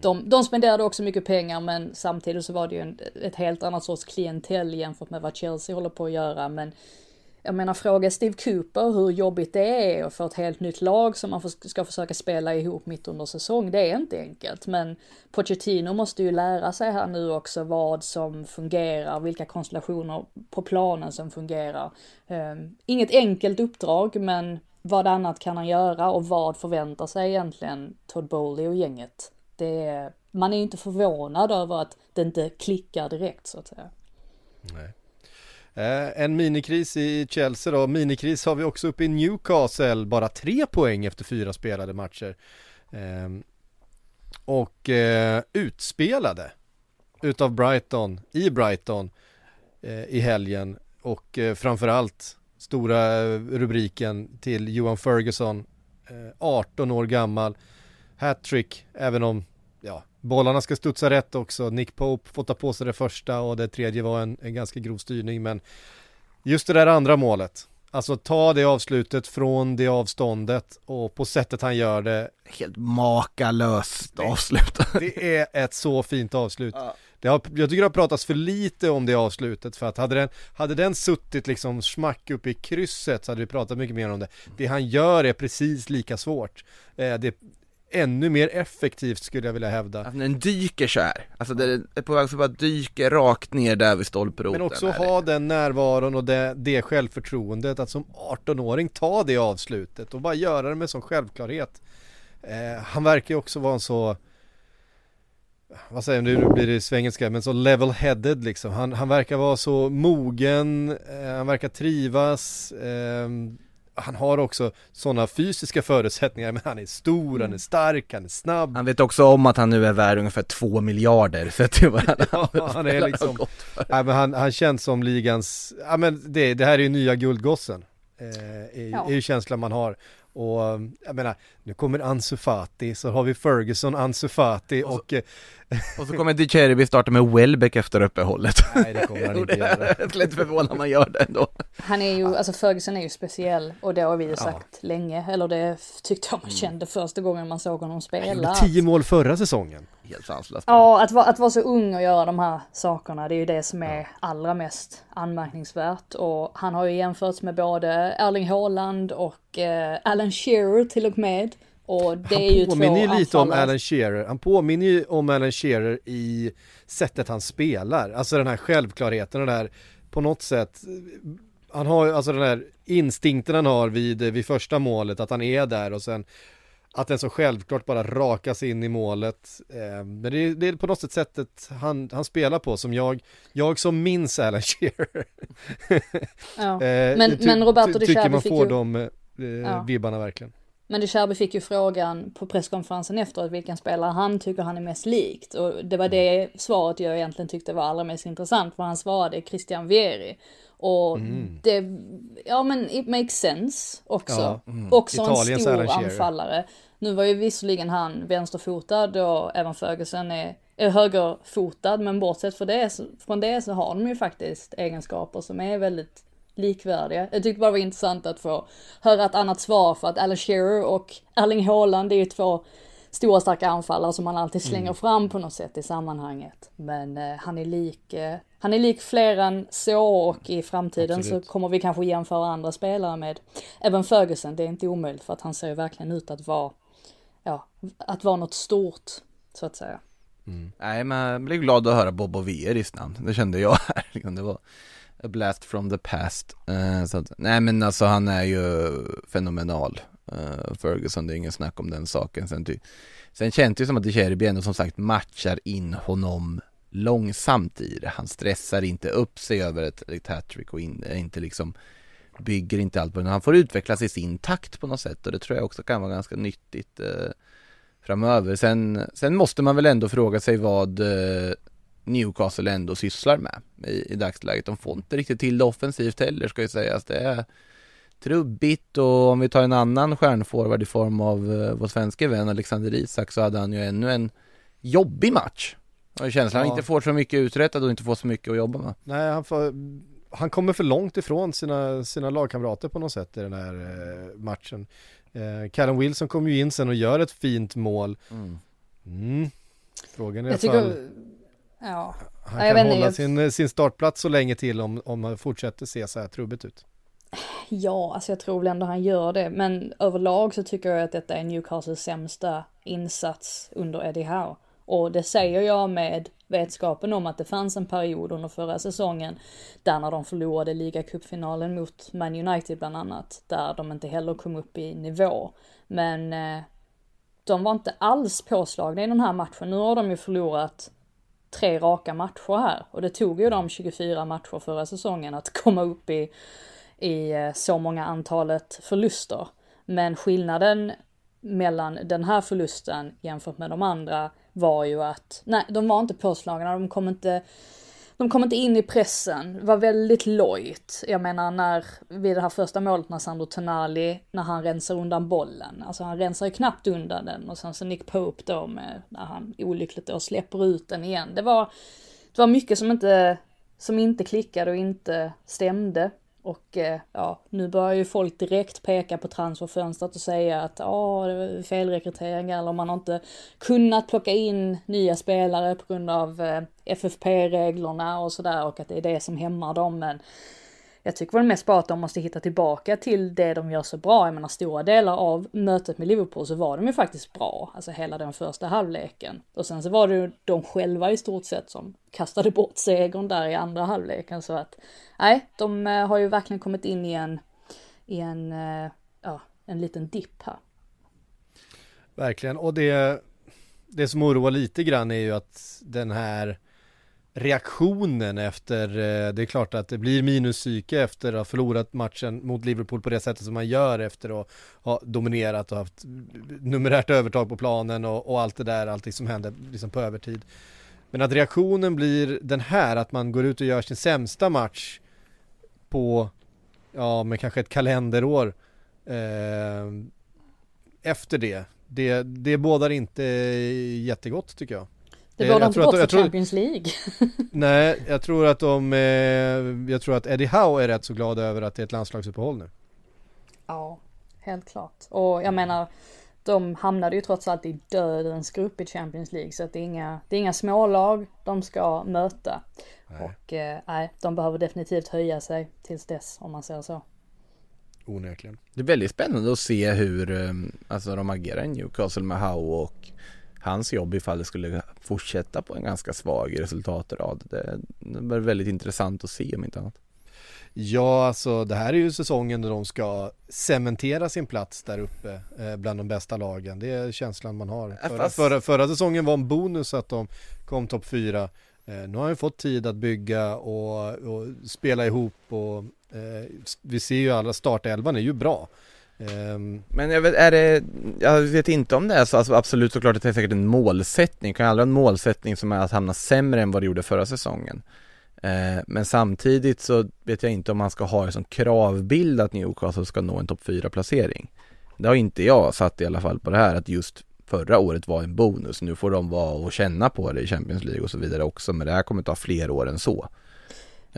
de, de spenderade också mycket pengar men samtidigt så var det ju en, ett helt annat sorts klientell jämfört med vad Chelsea håller på att göra. Men jag menar fråga Steve Cooper hur jobbigt det är att få ett helt nytt lag som man ska försöka spela ihop mitt under säsong. Det är inte enkelt men Pochettino måste ju lära sig här nu också vad som fungerar, vilka konstellationer på planen som fungerar. Um, inget enkelt uppdrag men vad annat kan han göra och vad förväntar sig egentligen Todd Bowley och gänget? Det är, man är ju inte förvånad över att det inte klickar direkt så att säga. Eh, en minikris i Chelsea då. Minikris har vi också uppe i Newcastle. Bara tre poäng efter fyra spelade matcher. Eh, och eh, utspelade utav Brighton, i Brighton eh, i helgen. Och eh, framförallt stora eh, rubriken till Johan Ferguson, 18 år gammal. Hattrick, även om ja, bollarna ska studsa rätt också. Nick Pope får ta på sig det första och det tredje var en, en ganska grov styrning. Men just det där andra målet, alltså ta det avslutet från det avståndet och på sättet han gör det. Helt makalöst avslutat. Det är ett så fint avslut. Det har, jag tycker det har pratats för lite om det avslutet för att hade den, hade den suttit liksom smack upp i krysset så hade vi pratat mycket mer om det. Det han gör är precis lika svårt. Eh, det ännu mer effektivt skulle jag vilja hävda. Alltså, den dyker så här. alltså det är på väg så bara dyker rakt ner där vid stolproten. Men också är det. ha den närvaron och det, det självförtroendet att som 18-åring ta det avslutet och bara göra det med sån självklarhet. Eh, han verkar ju också vara en så vad säger jag nu blir det svengelska, men så level-headed liksom. Han, han verkar vara så mogen, eh, han verkar trivas, eh, han har också sådana fysiska förutsättningar, men han är stor, han är stark, han är snabb. Han vet också om att han nu är värd ungefär två miljarder så att det var Ja, han är liksom-. Ja, men han, han känns som ligans, ja men det, det här är ju nya guldgossen. Eh, är, Ja. är ju känslan man har. Och jag menar, nu kommer Ansu Fati, så har vi Ferguson, Ansu Fati och... eh, Och så kommer Di Cherby starta med Welbeck efter uppehållet. nej det kommer han inte göra. Jag skulle inte förvåna om man gör det ändå. Han är ju, alltså Ferguson är ju speciell och det har vi ju sagt länge, eller det tyckte jag man kände första gången man såg honom Han spela. tio mål förra säsongen. Helt sanslöst. Ja, att, vara- att vara så ung och göra de här sakerna, det är ju det som är allra mest anmärkningsvärt. Och han har ju jämförts med både Erling Haaland och eh, Alan Shearer till och med. Och det är ju Han påminner ju lite om. Alan Shearer. Han påminner ju om Alan Shearer i sättet han spelar. Alltså den här självklarheten, den där på något sätt han har ju alltså den här instinkten han har vid, vid första målet, att han är där och sen att den så självklart bara rakas in i målet. Eh, men det är, det är på något sätt sättet han, han spelar på som jag, jag som minns Alan Shearer. Ja. Eh, Men- ty- men Roberto De tycker man får ju- de eh, Ja. vibbarna verkligen. Men de Cherby fick ju frågan på presskonferensen efteråt vilken spelare han tycker han är mest likt. Och det var det svaret jag egentligen tyckte var allra mest intressant. För han svarade Christian Vieri. Och Mm. det, ja men it makes sense också. Ja. Också Italiens en stor anfallare. Nu var ju visserligen han vänsterfotad och även Ferguson är, är högerfotad. Men bortsett från det, från det så har de ju faktiskt egenskaper som är väldigt likvärdiga. Jag tyckte bara det var intressant att få höra ett annat svar för att Alan Shearer och Erling Haaland är ju två stora starka anfallare som man alltid slänger mm. fram på något sätt i sammanhanget. Men eh, han är lik, eh, han är lik fler än så och i framtiden Absolut. så kommer vi kanske jämföra andra spelare med även Ferguson. Det är inte omöjligt för att han ser verkligen ut att vara, ja, att vara något stort så att säga. Mm. Nej men jag blev glad att höra Bob och Vieris namn, det kände jag här. Det var a blast from the past. Uh, så att, nej men alltså han är ju fenomenal. Uh, Ferguson, det är ingen snack om den saken. Sen, ty, sen känns det ju som att De Cherby ändå som sagt matchar in honom långsamt i det. Han stressar inte upp sig över ett, ett hattrick och in, eh, inte liksom bygger inte allt på det. Han får utvecklas i sin takt på något sätt och det tror jag också kan vara ganska nyttigt uh, framöver. Sen, sen måste man väl ändå fråga sig vad uh, Newcastle ändå sysslar med i, i dagsläget. De får inte riktigt till det offensivt heller ska ju sägas. Det är trubbigt och om vi tar en annan stjärnforward i form av uh, vår svenska vän Alexander Isak så hade han ju ännu en jobbig match. Och känslan ja. han inte får så mycket uträttat och inte får så mycket att jobba med. Nej, han, får, han kommer för långt ifrån sina, sina lagkamrater på något sätt i den här eh, matchen. Eh, Callum Wilson kommer ju in sen och gör ett fint mål. Mm. Mm. Frågan är jag tycker, fall, ja. han kan hålla jag... sin, sin startplats så länge till om, om han fortsätter se så här trubbigt ut. Ja, alltså jag tror väl ändå han gör det, men överlag så tycker jag att detta är Newcastles sämsta insats under Eddie Howe. Och det säger jag med vetskapen om att det fanns en period under förra säsongen där när de förlorade ligacupfinalen mot Man United bland annat, där de inte heller kom upp i nivå. Men eh, de var inte alls påslagna i den här matchen. Nu har de ju förlorat tre raka matcher här och det tog ju dem 24 matcher förra säsongen att komma upp i i eh, så många antalet förluster. Men skillnaden mellan den här förlusten jämfört med de andra var ju att, nej, de var inte påslagna, de kom inte, de kom inte in i pressen, var väldigt lojt. Jag menar när, vid det här första målet när Sandro Tonali, när han rensar undan bollen, alltså han rensar ju knappt undan den och sen så Nick Pope då med, när han olyckligt då släpper ut den igen. Det var, det var mycket som inte, som inte klickade och inte stämde. Och eh, ja, nu börjar ju folk direkt peka på transferfönstret och säga att ja, det är felrekrytering eller man har inte kunnat plocka in nya spelare på grund av eh, FFP-reglerna och sådär och att det är det som hämmar dem. Men jag tycker väl mest bara att de måste hitta tillbaka till det de gör så bra. Jag menar stora delar av mötet med Liverpool så var de ju faktiskt bra, alltså hela den första halvleken. Och sen så var det ju de själva i stort sett som kastade bort segern där i andra halvleken så att nej, de eh, har ju verkligen kommit in i en, i en, eh, ja, en liten dipp här. Verkligen, och det, det som oroar lite grann är ju att den här reaktionen efter, eh, det är klart att det blir minuspsyke efter att ha förlorat matchen mot Liverpool på det sättet som man gör efter att ha dominerat och haft numerärt övertag på planen och, och allt det där, allting som hände liksom på övertid. Men att reaktionen blir den här, att man går ut och gör sin sämsta match på, ja men kanske ett kalenderår eh, efter det, det, det bådar inte jättegott tycker jag. Det borde inte gått för tror, Champions League. nej, jag tror att de, eh, jag tror att Eddie Howe är rätt så glad över att det är ett landslagsuppehåll nu. Ja, helt klart. Och jag menar, de hamnade ju trots allt i dödens grupp i Champions League så att det är inga, det är inga smålag de ska möta. Nej. Och eh, nej, de behöver definitivt höja sig tills dess om man säger så. Onekligen. Det är väldigt spännande att se hur eh, alltså, de agerar i Newcastle med Howe och hans jobb ifall det skulle fortsätta på en ganska svag resultatrad. Det, det var väldigt intressant att se om inte annat. Ja, alltså det här är ju säsongen då de ska cementera sin plats där uppe eh, bland de bästa lagen. Det är känslan man har. Förra, Fast... förra, förra säsongen var en bonus att de kom topp fyra. Eh, nu har de fått tid att bygga och, och spela ihop och eh, vi ser ju alla startelvan är ju bra. Ehm, men jag vet, är det, jag vet inte om det är så, alltså absolut såklart att det är säkert en målsättning, kan aldrig ha en målsättning som är att hamna sämre än vad det gjorde förra säsongen. Ehm, men samtidigt så vet jag inte om man ska ha det som kravbild att Newcastle ska nå en topp 4 placering. Det har inte jag satt i alla fall på det här att just förra året var en bonus, nu får de vara och känna på det i Champions League och så vidare också, men det här kommer ta fler år än så.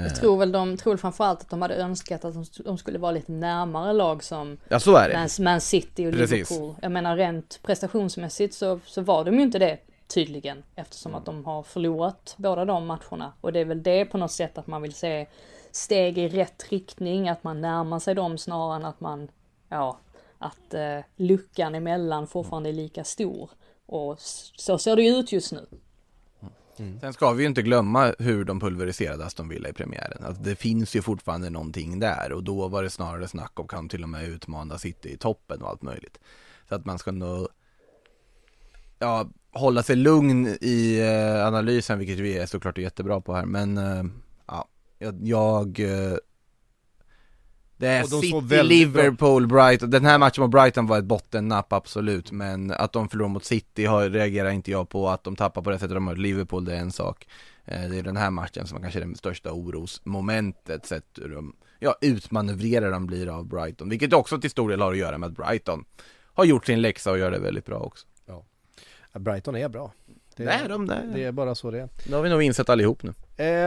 Jag tror väl de tror framförallt att de hade önskat att de, skulle vara lite närmare lag som Ja så är det. Man, Man City och Precis. Liverpool. Jag menar rent prestationsmässigt så, så var de ju inte det tydligen eftersom att de har förlorat båda de matcherna. Och det är väl det på något sätt att man vill se steg i rätt riktning, att man närmar sig dem snarare än att man, ja, att eh, luckan emellan fortfarande är lika stor. Och så ser det ju ut just nu. Mm. Sen ska vi ju inte glömma hur de pulveriserade Aston Villa i premiären. Alltså det finns ju fortfarande någonting där och då var det snarare snack om kan till och med utmana City i toppen och allt möjligt. Så att man ska nog ja, hålla sig lugn i eh, analysen, vilket vi är såklart jättebra på här. Men eh, ja, jag, jag eh, det är de City, bra- Liverpool, Brighton. Den här matchen mot Brighton var ett bottennapp, absolut. Men att de förlorar mot City har, reagerar inte jag på. Att de tappar på det sättet de har Liverpool, det är en sak. Eh, Det är den här matchen som kanske är det största orosmomentet sett hur de, ja, utmanövrerade de blir av Brighton. Vilket också till stor del har att göra med att Brighton har gjort sin läxa och gör det väldigt bra också. Ja, Brighton är bra. Det, är de, det är- det är bara så det är. Det har vi nog insett allihop nu. Eh,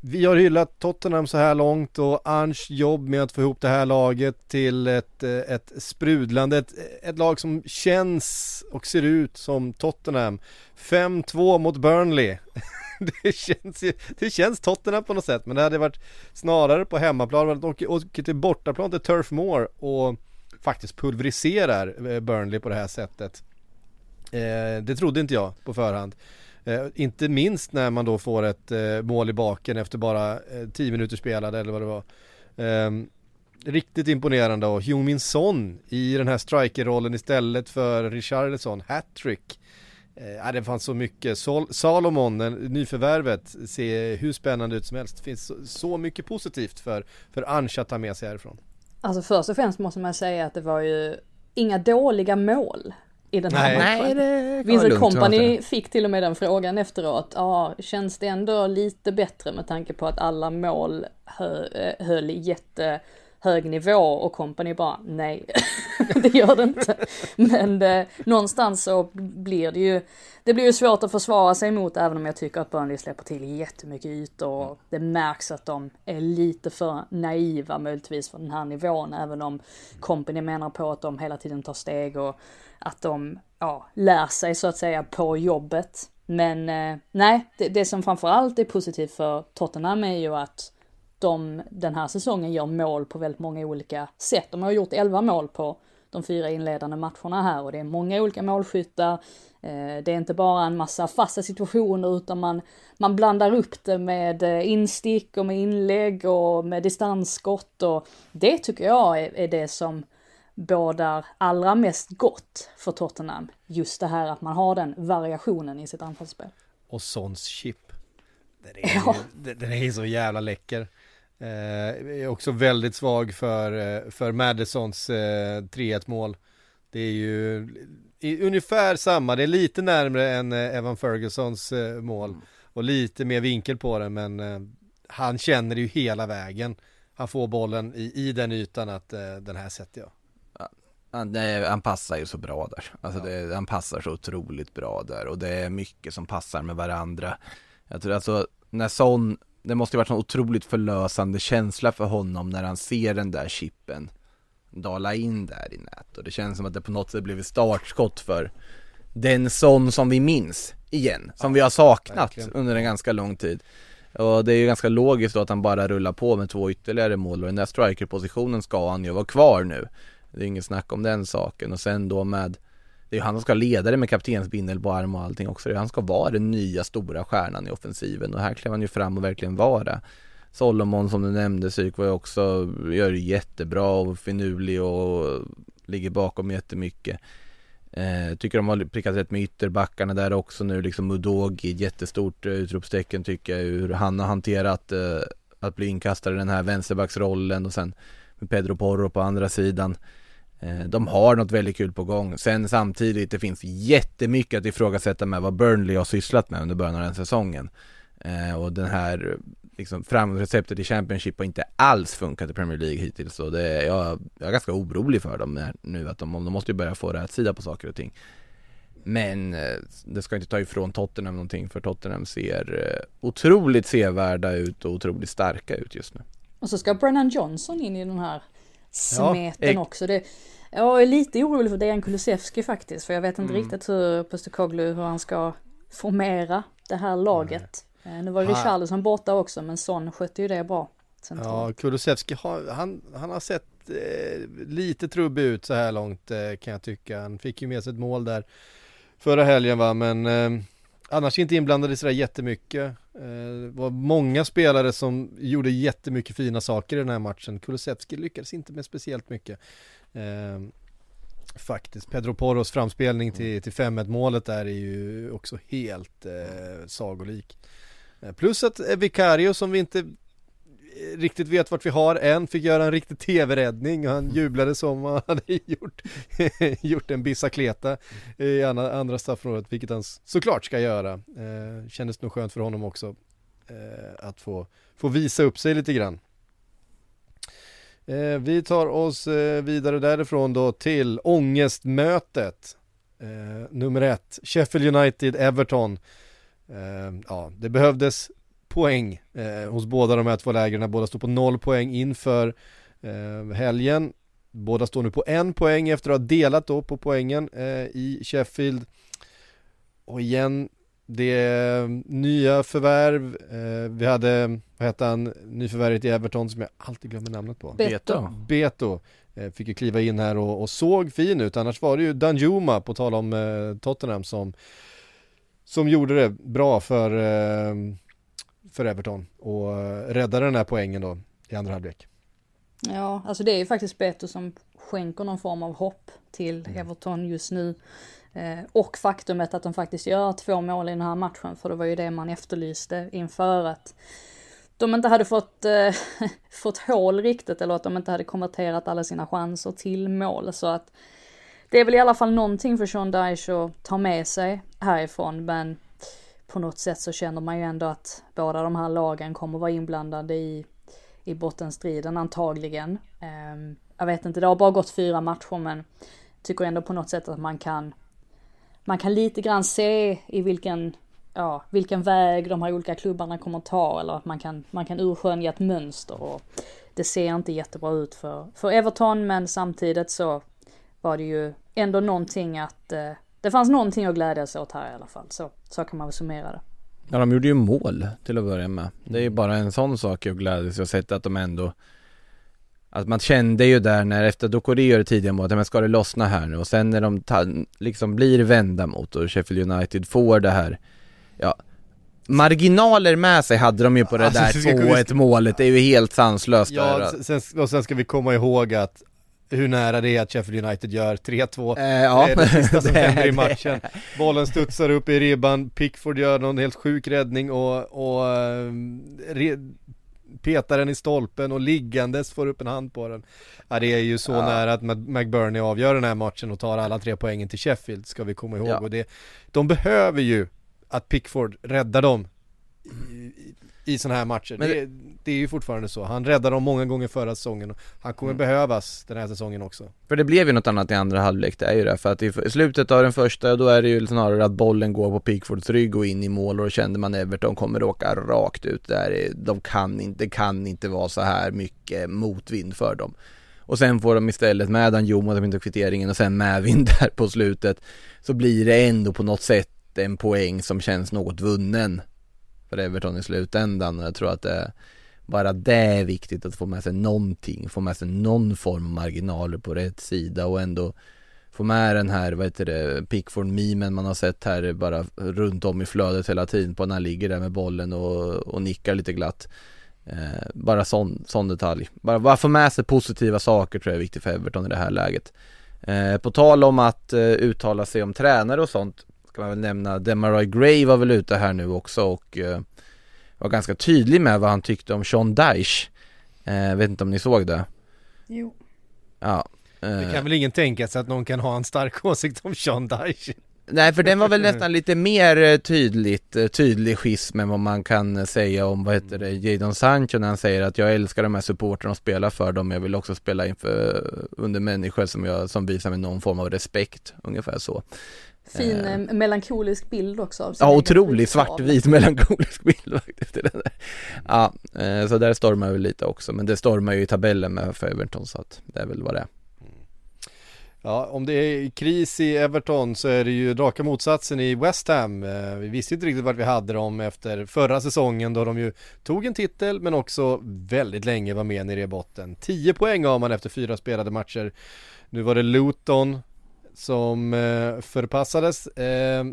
vi har hyllat Tottenham så här långt och Ange jobb med att få ihop det här laget till ett, eh, ett sprudlande, ett, ett lag som känns och ser ut som Tottenham. 5-2 mot Burnley. Det känns, ju, det känns Tottenham på något sätt men det hade varit snarare på hemmaplan, att åka, åka till bortaplan till Turf Moor och faktiskt pulveriserar eh, Burnley på det här sättet. Eh, det trodde inte jag på förhand. Eh, inte minst när man då får ett eh, mål i baken efter bara eh, 10 minuter spelade eller vad det var. Eh, riktigt imponerande och Heung-Min Son i den här strikerrollen istället för Richarlison, hattrick. Eh, ja, det fanns så mycket. Sol Salomon, den- nyförvärvet, ser hur spännande ut som helst. Det finns så, så mycket positivt för, för Ange att ta med sig härifrån. Alltså först och främst måste man säga att det var ju inga dåliga mål i den här Nej. matchen. det Vincent Company fick till och med den frågan efteråt. Ja, känns det ändå lite bättre med tanke på att alla mål hö, eh, höll i jättehög nivå och Company bara nej, det gör det inte. Men eh, någonstans så blir det ju, det blir ju svårt att försvara sig mot även om jag tycker att Burnley släpper till jättemycket ytor och det märks att de är lite för naiva möjligtvis för den här nivån även om Company menar på att de hela tiden tar steg och att de ja, lär sig så att säga på jobbet. Men eh, nej, det, det som framförallt är positivt för Tottenham är ju att de den här säsongen gör mål på väldigt många olika sätt. De har gjort 11 mål på de fyra inledande matcherna här och det är många olika målskyttar. Eh, Det är inte bara en massa fasta situationer utan man, man blandar upp det med eh, instick och med inlägg och med distansskott och det tycker jag är, är det som bådar allra mest gott för Tottenham. Just det här att man har den variationen i sitt anfallsspel. Och Sons chip. Den är, Ja. den är så jävla läcker. Eh, är också väldigt svag för, eh, för Madisons eh, 3-1 mål. Det är ju i, ungefär samma, det är lite närmre än eh, Evan Fergusons eh, mål. Och lite mer vinkel på det men eh, han känner det ju hela vägen. Han får bollen i, i den ytan att eh, den här sätter jag. Han, nej, han passar ju så bra där. Alltså det, han passar så otroligt bra där och det är mycket som passar med varandra. Jag tror alltså, när sån, det måste ju varit en otroligt förlösande känsla för honom när han ser den där chippen dala in där i nät och det känns som att det på något sätt blivit startskott för den sån som vi minns igen, som vi har saknat verkligen. under en ganska lång tid. Och det är ju ganska logiskt då att han bara rullar på med två ytterligare mål och den där strikerpositionen ska han ju vara kvar nu. Det är inget snack om den saken och sen då med det är ju han som ska leda det med kaptensbindel på arm och allting också. Det är Han ska vara den nya stora stjärnan i offensiven. Och här klev han ju fram och verkligen vara Solomon som du nämnde, Syk var ju också, gör det jättebra och finurlig och ligger bakom jättemycket. Eh, Tycker de har prickat rätt med ytterbackarna där också nu, liksom Udogi, jättestort eh, utropstecken tycker jag hur han har hanterat eh, att bli inkastad i den här vänsterbacksrollen och sen med Pedro Porro på andra sidan. Eh, de har något väldigt kul på gång. Sen samtidigt, det finns jättemycket att ifrågasätta med vad Burnley har sysslat med under början av den säsongen. Eh, och den här liksom, framgångsreceptet i Championship har inte alls funkat i Premier League hittills. Så det, är, jag, jag är ganska orolig för dem nu, att de, de måste ju börja få rätt sida på saker och ting. Men eh, det ska inte ta ifrån Tottenham någonting för Tottenham ser otroligt sevärda ut och otroligt starka ut just nu. Och så ska Brennan Johnson in i den här smeten ja, också. Det, jag är lite orolig för Dejan Kulusevski faktiskt, för jag vet inte mm. riktigt hur Postekoglu, hur han ska formera det här laget. Mm. Nu var Richarlison borta också, men Son skötte ju det bra. Centralt. Ja, Kulusevski har, han, han har sett eh, lite trubbig ut så här långt eh, kan jag tycka. Han fick ju med sig ett mål där förra helgen va, men eh, annars inte inblandad i sådär jättemycket. Eh, det var många spelare som gjorde jättemycket fina saker i den här matchen. Kulusevski lyckades inte med speciellt mycket. Eh, faktiskt. Pedro Porros framspelning till, till 5-1 målet där är ju också helt eh, sagolik. Eh, plus att Vicario som vi inte riktigt vet vart vi har än fick göra en riktig tv-räddning och han jublade som han hade gjort, gjort en bicicleta i andra, andra straffområdet vilket han såklart ska göra. Eh, kändes nog skönt för honom också eh, att få, få visa upp sig lite grann. Eh, vi tar oss eh, vidare därifrån då till ångestmötet. Eh, nummer ett, Sheffield United, Everton. Eh, ja, det behövdes poäng eh, hos båda de här två lägren. Båda står på noll poäng inför eh, helgen. Båda står nu på en poäng efter att ha delat då på poängen eh, i Sheffield. Och igen, det är nya förvärv. Eh, vi hade, vad hette han, nyförvärvet i Everton som jag alltid glömmer namnet på. Beto. Beto. Eh, fick ju kliva in här och, och, såg fin ut. Annars var det ju Danjuma, på tal om eh, Tottenham, som, som gjorde det bra för för Everton och räddade den här poängen då i andra halvlek. Ja, alltså det är ju faktiskt Beto som skänker någon form av hopp till mm. Everton just nu. Eh, och faktumet att de faktiskt gör två mål i den här matchen, för det var ju det man efterlyste inför att de inte hade fått, eh, fått hål riktigt, eller att de inte hade konverterat alla sina chanser till mål. Så att det är väl i alla fall någonting för Sean Dyche att ta med sig härifrån, men på något sätt så känner man ju ändå att båda de här lagen kommer vara inblandade i, i bottenstriden antagligen. Ehm, jag vet inte, det har bara gått fyra matcher men tycker ändå på något sätt att man kan man kan lite grann se i vilken, ja, vilken väg de här olika klubbarna kommer ta eller att man kan, man kan urskönja ett mönster och det ser inte jättebra ut för, för Everton men samtidigt så var det ju ändå någonting att eh, det fanns någonting att glädjas åt här i alla fall. Så, så kan man väl summera det. Ja, de gjorde ju mål till att börja med. Det är ju bara en sån sak att glädjas och sett att de ändå att man kände ju där när efter Dokore gör det tidiga målet, men ska det lossna här nu? Och sen när de ta, liksom blir vända mot och Sheffield United får det här, ja, marginaler med sig hade de ju på det alltså, där 2-1 målet, det är ju helt sanslöst Ja, där. Sen, och sen ska vi komma ihåg att hur nära det är att Sheffield United gör 3-2 eh, ja. Det är det sista som händer i matchen Bollen studsar upp i ribban, Pickford gör någon helt sjuk räddning och, och re, petar den i stolpen och liggandes får upp en hand på den Ja det är ju så ja. nära att McBurney avgör den här matchen och tar alla tre poängen till Sheffield ska vi komma ihåg ja. och det De behöver ju att Pickford räddar dem i sådana här matcher. Men det, det, är ju fortfarande så. Han räddade dem många gånger förra säsongen han kommer mm. behövas den här säsongen också. För det blev ju något annat i andra halvlek, det är ju det. För att i slutet av den första, då är det ju snarare att bollen går på Pickfords rygg och in i mål och då kände man Everton kommer åka rakt ut där. De kan inte, det kan inte vara så här mycket motvind för dem. Och sen får de istället med Danjuma, de inte kvitteringen och sen medvind där på slutet. Så blir det ändå på något sätt en poäng som känns något vunnen för Everton i slutändan jag tror att det bara det är viktigt att få med sig någonting, få med sig någon form av marginaler på rätt sida och ändå få med den här, vad heter det, Pickford-memen man har sett här bara runt om i flödet hela tiden på när han ligger där med bollen och, och nickar lite glatt. Eh, bara sån, sån detalj. Bara, bara få med sig positiva saker tror jag är viktigt för Everton i det här läget. Eh, på tal om att eh, uttala sig om tränare och sånt ska man väl nämna, Demarai Gray var väl ute här nu också och eh, var ganska tydlig med vad han tyckte om Sean Dyche. Eh, vet inte om ni såg det? Jo. Ja. Det Eh, kan väl ingen tänka sig att någon kan ha en stark åsikt om Sean Dyche? Nej för den var väl nästan lite mer eh, tydligt, eh, tydlig schism än vad man kan eh, säga om, vad heter det, Jadon Sancho när han säger att jag älskar de här supporterna och spelar för dem, jag vill också spela inför, under människor som, jag, som visar mig någon form av respekt, ungefär så. Fin Eh. eh, melankolisk bild också. Ja, otrolig svartvit melankolisk bild faktiskt. Ja, eh, så där stormar vi lite också, men det stormar ju i tabellen med för Everton så att det är väl vad det är. Ja, om det är kris i Everton så är det ju raka motsatsen i West Ham. Eh, Vi visste inte riktigt vart vi hade dem efter förra säsongen då de ju tog en titel men också väldigt länge var med nere i botten. 10 poäng har man efter fyra spelade matcher. Nu var det Luton som eh, förpassades. Eh,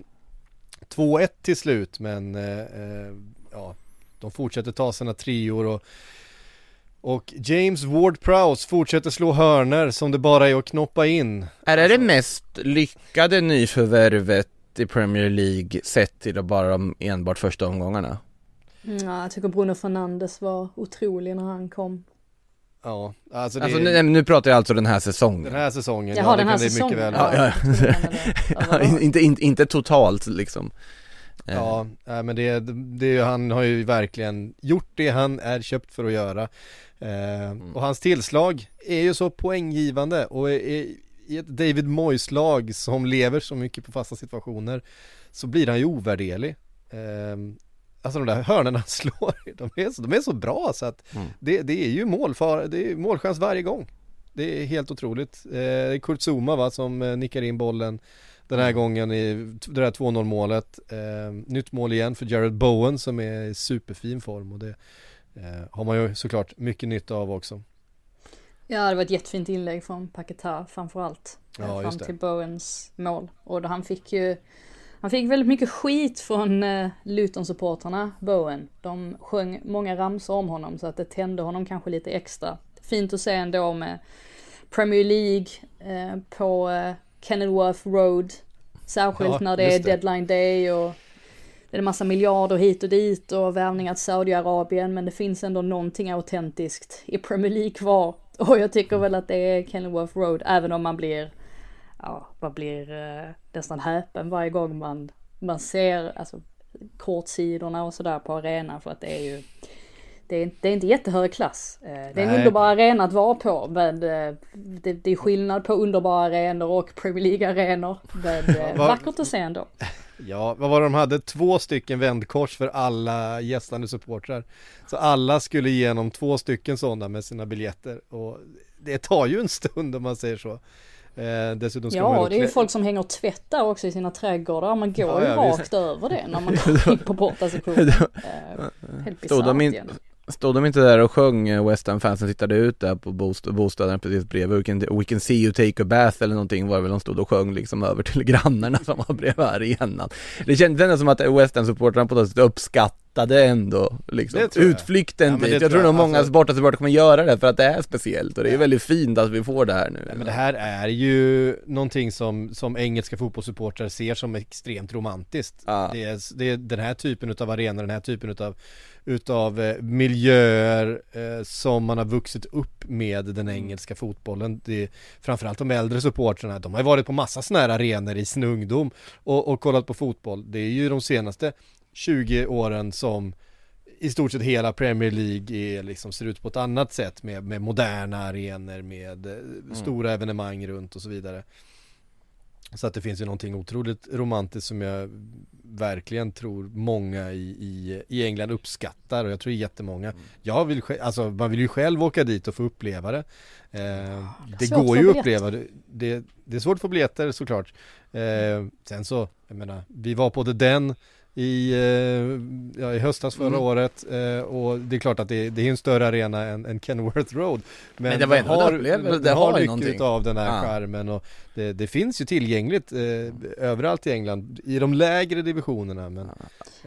2-1 till slut men eh, eh, ja, de fortsätter ta sina treor och och James Ward-Prowse fortsätter slå hörner som det bara är att knoppa in. Är det det mest lyckade nyförvärvet i Premier League sett till bara de enbart första omgångarna? Mm, ja, jag tycker Bruno Fernandes var otrolig när han kom. Ja, alltså det Alltså nu, nu pratar jag alltså den här säsongen. den här säsongen. Jaha, ja, det den här kan det säsongen. mycket väl Ja, ja. Ja, inte, inte, inte totalt liksom. Eh, Ja, men det, det, han har ju verkligen gjort det han är köpt för att göra. Eh, Och hans tillslag är ju så poänggivande och är, i ett David Moyes-lag som lever så mycket på fasta situationer så blir han ju ovärderlig. Eh, Alltså de där hörnorna han slår, de är så, de är så bra så att Mm. det, det är ju målfara, det är målchans varje gång. Det är helt otroligt. Eh, det är Kurt Zuma va som eh, nickar in bollen den här gången i det där 2-0 målet. Eh, nytt mål igen för Jared Bowen som är i superfin form och det eh, har man ju såklart mycket nytta av också. Ja, det var ett jättefint inlägg från Paquetá framförallt. Ja, Ja, fram till Bowens mål. Och då han fick ju, han fick väldigt mycket skit från uh, Luton-supportrarna, Bowen. De sjöng många ramsor om honom så att det tände honom kanske lite extra. Fint att se ändå med Premier League eh, på uh, Kenilworth Road. Särskilt Ja, när det är det. deadline day och det är en massa miljarder hit och dit och värvningar till Saudiarabien men det finns ändå någonting autentiskt i Premier League kvar. Och jag tycker väl att det är Kenilworth Road även om man blir, ja, man blir eh, nästan häpen varje gång man, man ser alltså, kortsidorna och sådär på arenan för att det är ju det är, det är inte jättehög klass. Eh, Det är en Nej. underbar arena att vara på men eh, det, det är skillnad på underbara arenor och Premier League-arenor. Men vackert att se ändå. Ja, vad var det de hade? Två stycken vändkors för alla gästande supportrar. Så alla skulle igenom två stycken sådana med sina biljetter och det tar ju en stund om man säger så. Eh, dessutom ska Ja, det är ju folk som hänger och tvättar också i sina trädgårdar. Man går Ja, ju ja, visst. rakt över det när man går in på bortasektionen. Eh, Helt Stod de in-. Stod de inte där och sjöng eh, West Ham fansen tittade ut där på bost- bostaden precis bredvid We can, we can see you take a bath eller någonting var väl de stod och sjöng liksom över till grannarna som var bredvid arenan. Det kändes ändå som att West Ham supportrarna på något sätt uppskattade ändå liksom utflykten Ja, dit. Jag tror tror nog många Alltså- bortasupportrar kommer göra det för att det är speciellt och det är väldigt fint att vi får det här nu. Nej, men det här är ju någonting som, som engelska fotbollssupportrar ser som extremt romantiskt. Ja. Det, är, det är den här typen utav arenor, den här typen utav, utav eh, miljöer eh, som man har vuxit upp med den engelska fotbollen. Det är, framförallt de äldre supportrarna, de har ju varit på massa sådana här arenor i sin ungdom och, och kollat på fotboll. Det är ju de senaste 20 åren som i stort sett hela Premier League är liksom, ser ut på ett annat sätt med, med moderna arenor, med eh, stora evenemang runt och så vidare. Så att det finns ju någonting otroligt romantiskt som jag verkligen tror många i, i, i England uppskattar och jag tror jättemånga. Jag vill, alltså man vill ju själv åka dit och få uppleva det. Eh, det går ju att uppleva det. det. Det är svårt att få biljetter såklart. Eh, sen så, jag menar, vi var på The Den i, eh, ja, i höstas förra Mm. året eh, och det är klart att det, det är en större arena än, än Kenworth Road. Men, Men det var ändå har, upplevelse, den det har har ju mycket någonting. utav den här Ja. skärmen och det, det finns ju tillgängligt eh, överallt i England, i de lägre divisionerna men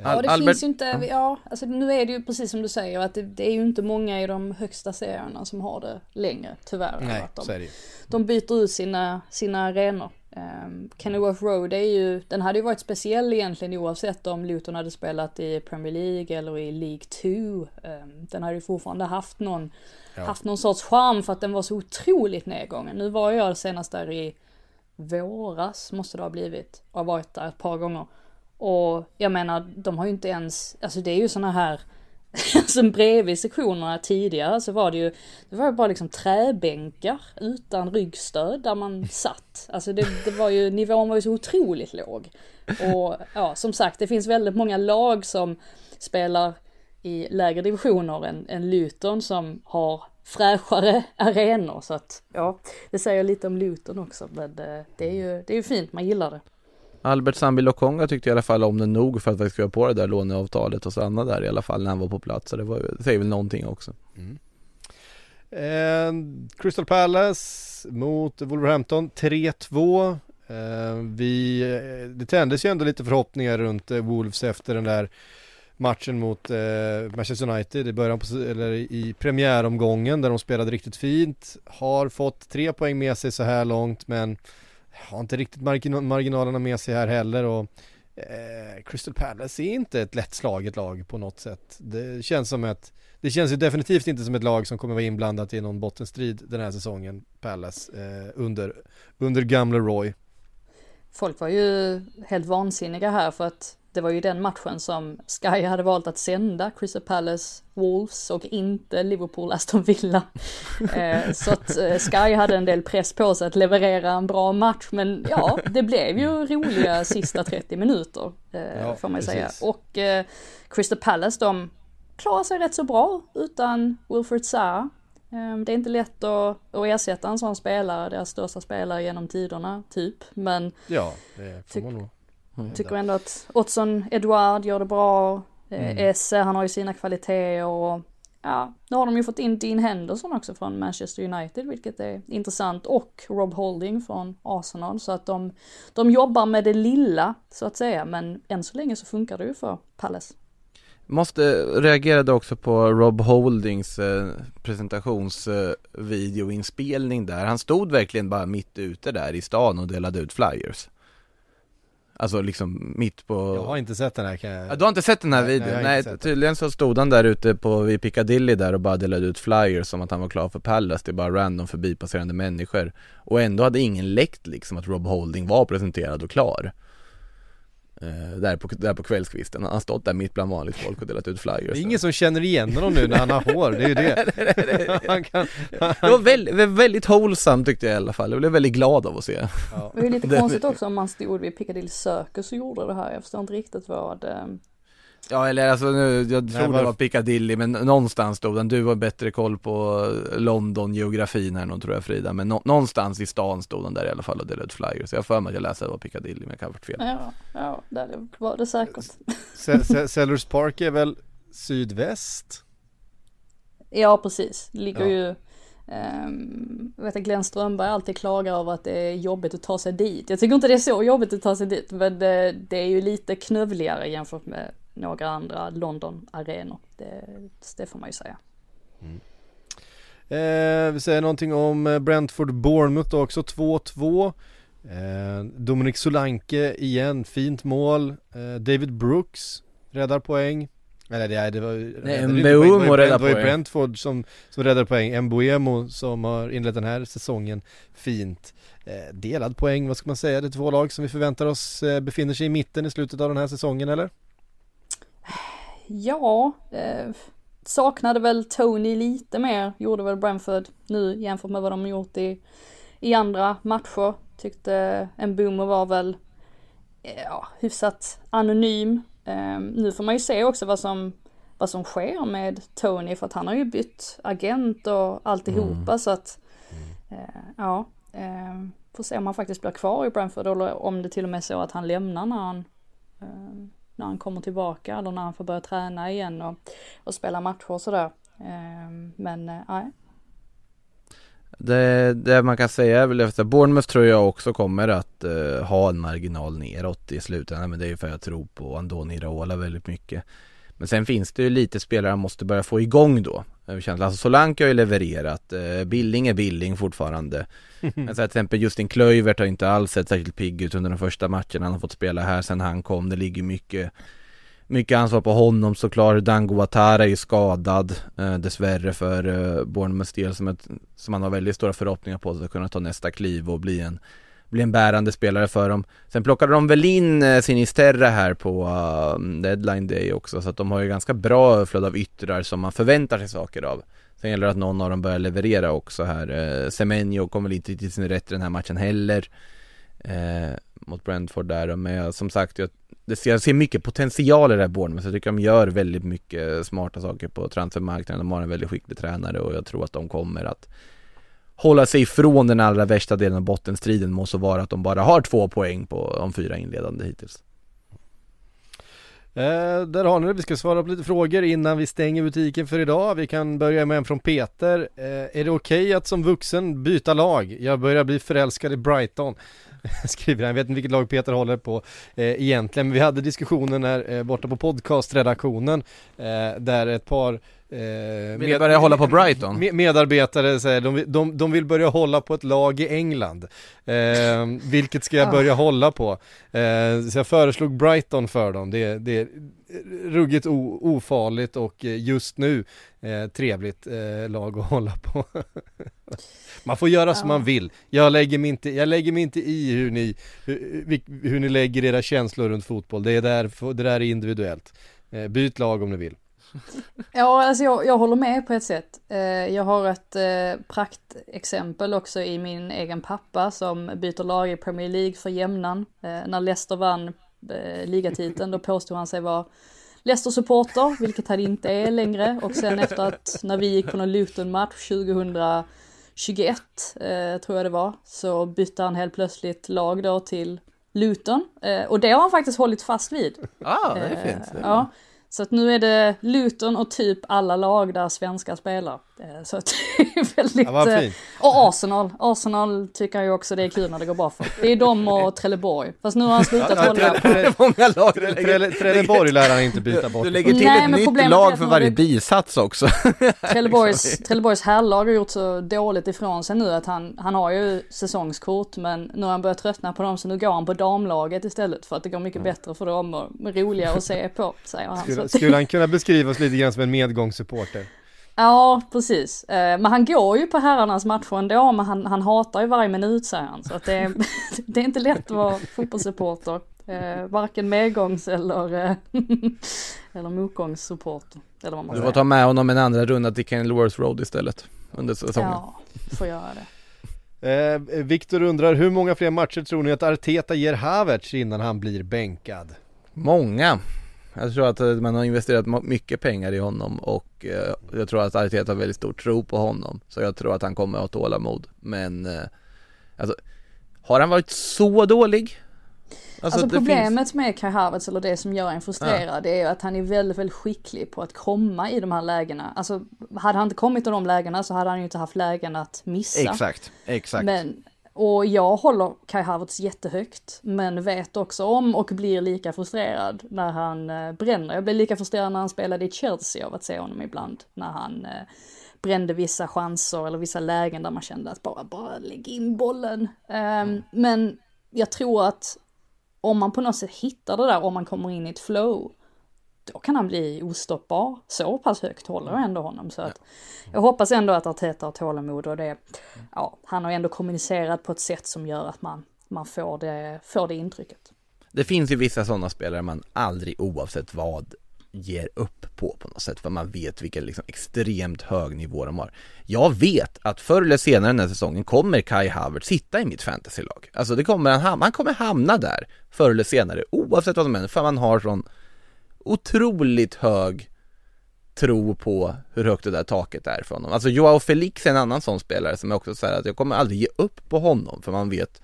Ja, det Albert- finns ju inte, ja, alltså nu är det ju precis som du säger att det, det är ju inte många i de högsta serierna som har det längre, tyvärr. nej, Att de, så är det ju. de byter ut sina, sina arenor Um, Kenilworth Road är ju, den hade ju varit speciell egentligen oavsett om Luton hade spelat i Premier League eller i League 2. Um, den hade ju fortfarande haft någon, ja. haft någon sorts charm för att den var så otroligt nedgången. Nu var jag senast där i våras, måste det ha blivit, och har varit där ett par gånger. Och jag menar, de har ju inte ens, alltså det är ju såna här alltså bredvid sektionerna tidigare så var det ju, det var ju bara liksom träbänkar utan ryggstöd där man satt. Alltså det, det var ju, nivån var ju så otroligt låg. Och ja, som sagt, det finns väldigt många lag som spelar i lägre divisioner än, än Luton som har fräschare arenor. Så att ja, det säger lite om Luton också. Men det, det är ju, det är ju fint, man gillar det. Albert Sambi Lokonga tyckte i alla fall om den nog för att faktiskt skriva på det där låneavtalet och stanna där i alla fall när han var på plats. Så det, var, det säger väl någonting också. Mm. Eh, Crystal Palace mot Wolverhampton 3-2. Eh, vi, eh, det tändes ju ändå lite förhoppningar runt eh, Wolves efter den där matchen mot eh, Manchester United i början på, eller i premiäromgången där de spelade riktigt fint. Har fått tre poäng med sig så här långt men har inte riktigt margin marginalerna med sig här heller och eh, Crystal Palace är inte ett lättslaget lag på något sätt. Det känns som ett det känns ju definitivt inte som ett lag som kommer vara inblandat i någon bottenstrid den här säsongen, Palace, eh, under, under gamle Roy. Folk var ju helt vansinniga här för att det var ju den matchen som Sky hade valt att sända, Crystal Palace Wolves och inte Liverpool Aston Villa. eh, så att eh, Sky hade en del press på sig att leverera en bra match, men ja, det blev ju roliga sista 30 minuter, eh, ja, får man säga. Och eh, Crystal Palace, de klarar sig rätt så bra utan Wilfred Zaha. Det är inte lätt att, att ersätta en sån spelare, deras största spelare genom tiderna, typ. Men ja, det får man nog. Tycker ändå att Otson Edouard gör det bra. Eh, mm. Esse, han har ju sina kvaliteter och ja, nu har de ju fått in Dean Henderson också från Manchester United, vilket är intressant, och Rob Holding från Arsenal, så att de, de jobbar med det lilla, så att säga, men än så länge så funkar det ju för Palace. Måste reagerade också på Rob Holdings eh, presentationsvideoinspelning eh, där. Han stod verkligen bara mitt ute där i stan och delade ut flyers. Alltså liksom mitt på Jag har inte sett den här kan jag... Ja, Du har inte sett den här videon? Nej, nej tydligen så stod han där ute på vid Piccadilly där och bara delade ut flyers som att han var klar för Palace. Det är bara random förbipasserande människor. Och ändå hade ingen läckt liksom att Rob Holding var presenterad och klar där, på, där på kvällskvisten. Han har stått där mitt bland vanligt folk och delat ut flyers. Det är ingen som känner igen honom nu när han har hår, det är ju det. han kan, han... Det var väldigt, väldigt wholesome tyckte jag i alla fall. Jag blev väldigt glad av att se. Ja. Det är lite konstigt också om man stod vid Piccadilly Circus och gjorde det här. Jag förstår inte riktigt vad eh, Ja eller alltså nu, jag tror Nej, det var Piccadilly men någonstans stod den, du har bättre koll på London geografin här nog tror jag Frida, men no någonstans i stan stod den där i alla fall och delade ut flyers. Jag har för mig att jag läste att det var Piccadilly men jag kan ha varit fel. Ja, ja där var det säkert. Sellers Park är väl sydväst? Ja precis, det ligger ja. ju Um, jag vet att Glenn Strömberg alltid klagar över att det är jobbigt att ta sig dit. Jag tycker inte det är så jobbigt att ta sig dit, men det, det är ju lite knövligare jämfört med några andra London-arenor. Det, det får man ju säga. Mm. Eh, vi säger någonting om eh, Brentford Bournemouth också, 2-2. Eh, Dominic Solanke igen, fint mål. Eh, David Brooks räddar poäng. Eller det, det var, Nej, Mbeumo räddar poäng. Det var ju Brentford som, som räddade poäng. Mbuemo som har inlett den här säsongen fint. Eh, delad poäng, vad ska man säga? Det är två lag som vi förväntar oss eh, befinner sig i mitten i slutet av den här säsongen, eller? Ja, eh, saknade väl Tony lite mer, gjorde väl Brentford nu jämfört med vad de gjort i, i andra matcher. Tyckte en boomer var väl eh, ja, hyfsat anonym. Eh, nu får man ju se också vad som, vad som sker med Tony för att han har ju bytt agent och alltihopa mm. så att eh, ja, eh, får se om han faktiskt blir kvar i Brentford eller om det till och med är så att han lämnar när han eh, när han kommer tillbaka eller när han får börja träna igen och, och spela matcher och sådär. Ehm, men eh, nej. Det, det, man kan säga är väl att Bournemouth tror jag också kommer att uh, ha en marginal neråt i slutändan men det är ju för att jag tror på Andoni Raola väldigt mycket. Men sen finns det ju lite spelare han måste börja få igång då känsla. Alltså Solanke har ju levererat, eh, Billing är Billing fortfarande. Men så till exempel Justin Klöivert har inte alls sett särskilt pigg ut under de första matcherna han har fått spela här sen han kom. Det ligger mycket mycket ansvar på honom såklart. Dango Watara är ju skadad eh, dessvärre för eh, Bournemouths del som, ett, som man har väldigt stora förhoppningar på att kunna ta nästa kliv och bli en bli en bärande spelare för dem. Sen plockade de väl in eh, Sinisterra här på uh, deadline day också så att de har ju ganska bra flöde av yttrar som man förväntar sig saker av. Sen gäller det att någon av dem börjar leverera också här. Uh, Semenyo kommer väl inte till sin rätt i den här matchen heller. Uh, mot Brentford där men som sagt jag, det, jag ser mycket potential i det här Bournemouth. Jag tycker de gör väldigt mycket smarta saker på transfermarknaden. De har en väldigt skicklig tränare och jag tror att de kommer att hålla sig ifrån den allra värsta delen av bottenstriden måste vara att de bara har två poäng på de fyra inledande hittills. Eh, där har ni det, vi ska svara på lite frågor innan vi stänger butiken för idag. Vi kan börja med en från Peter. Eh, är det okej okay att som vuxen byta lag? Jag börjar bli förälskad i Brighton. Skriver han, jag vet inte vilket lag Peter håller på eh, egentligen, men vi hade diskussionen här eh, borta på podcastredaktionen eh, där ett par Eh, vill börja hålla på Brighton? Med, medarbetare säger de, de, de vill börja hålla på ett lag i England. Eh, vilket ska jag börja hålla på? Eh, så jag föreslog Brighton för dem. Det, det är ruggigt o, ofarligt och just nu eh, trevligt eh, lag att hålla på. man får göra ja. som man vill. Jag lägger mig inte, jag lägger mig inte i hur ni, hur, hur ni lägger era känslor runt fotboll. Det är där, det där är individuellt. Eh, byt lag om ni vill. Ja, alltså jag, jag håller med på ett sätt. Eh, jag har ett eh, praktexempel också i min egen pappa som byter lag i Premier League för jämnan. När Leicester vann ligatiteln då påstod han sig vara Leicester-supporter, vilket han inte är längre. Och sen efter att, när vi gick på någon Luton-match 2021, tror jag det var, så bytte han helt plötsligt lag då till Luton. och det har han faktiskt hållit fast vid. Ah, det är fint. Ja. Så att nu är det Luton och typ alla lag där svenskar spelar. Eh, så att det är väldigt... Ja, eh, och Arsenal. Arsenal tycker jag också det är kul när det går bra för. Det är de och Trelleborg. Fast nu har han slutat ja, hålla på... Många lag. Trelleborg lär han inte byta bort. Du lägger till Nej, ett nytt lag för varje bisats också. Trelleborgs, Trelleborgs herrlag har gjort så dåligt ifrån sig nu att han, han har ju säsongskort men nu har han börjat tröttna på dem så nu går han på damlaget istället för att det går mycket bättre för dem och roligare att se på, säger han. Skulle, skulle han kunna beskrivas lite grann som en medgångssupporter? Ja, precis. Eh, men han går ju på herrarnas matcher ändå, men han, han hatar ju varje minut säger han. Så att det, är, det är inte lätt att vara fotbollssupporter. Eh, varken medgångs eller, eh, eller motgångssupporter. Eller vad man du får ta med honom en andra runda till Kenilworth Road istället under säsongen. Ja, får göra det. Eh, Viktor undrar, hur många fler matcher tror ni att Arteta ger Havertz innan han blir bänkad? Många. Jag tror att eh, man har investerat mycket pengar i honom och eh, jag tror att Arteta har väldigt stor tro på honom. Så jag tror att han kommer att ha tålamod. Men eh, alltså, har han varit så dålig? Alltså, alltså problemet finns... med Kai Havertz, eller det som gör en frustrerad, ja. det är att han är väldigt, väldigt skicklig på att komma i de här lägena. Alltså, hade han inte kommit i de lägena så hade han ju inte haft lägen att missa. Exakt, exakt. Men och jag håller Kai Havertz jättehögt, men vet också om och blir lika frustrerad när han eh, bränner. Jag blev lika frustrerad när han spelade i Chelsea av att se honom ibland, när han eh, brände vissa chanser eller vissa lägen där man kände att bara, bara lägg in bollen. Um, men jag tror att om man på något sätt hittar det där, om man kommer in i ett flow, då kan han bli ostoppbar. Så pass högt håller jag ändå honom. Så att jag hoppas ändå att Arteta har tålamod och det, ja, han har ändå kommunicerat på ett sätt som gör att man, man får, det, får det intrycket. Det finns ju vissa sådana spelare man aldrig oavsett vad ger upp på på något sätt för man vet vilken liksom extremt hög nivå de har. Jag vet att förr eller senare den här säsongen kommer Kai Havertz sitta i mitt fantasylag. Alltså det kommer han, han kommer hamna där förr eller senare oavsett vad som händer för man har sån otroligt hög tro på hur högt det där taket är för honom. Alltså Joao Felix är en annan sån spelare som är också säger att jag kommer aldrig ge upp på honom för man vet,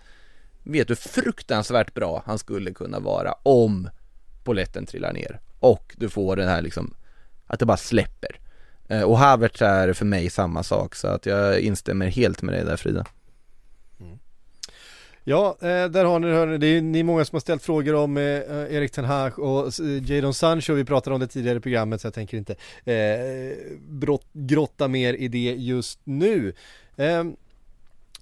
vet hur fruktansvärt bra han skulle kunna vara om poletten trillar ner och du får den här liksom att det bara släpper. Eh, och Havertz är för mig samma sak så att jag instämmer helt med dig där Frida. Ja, eh, där har ni, ni, det är ni många som har ställt frågor om eh, Erik Ten Hag och eh, Jadon Sancho, vi pratade om det tidigare i programmet så jag tänker inte eh, grotta mer i det just nu. Eh,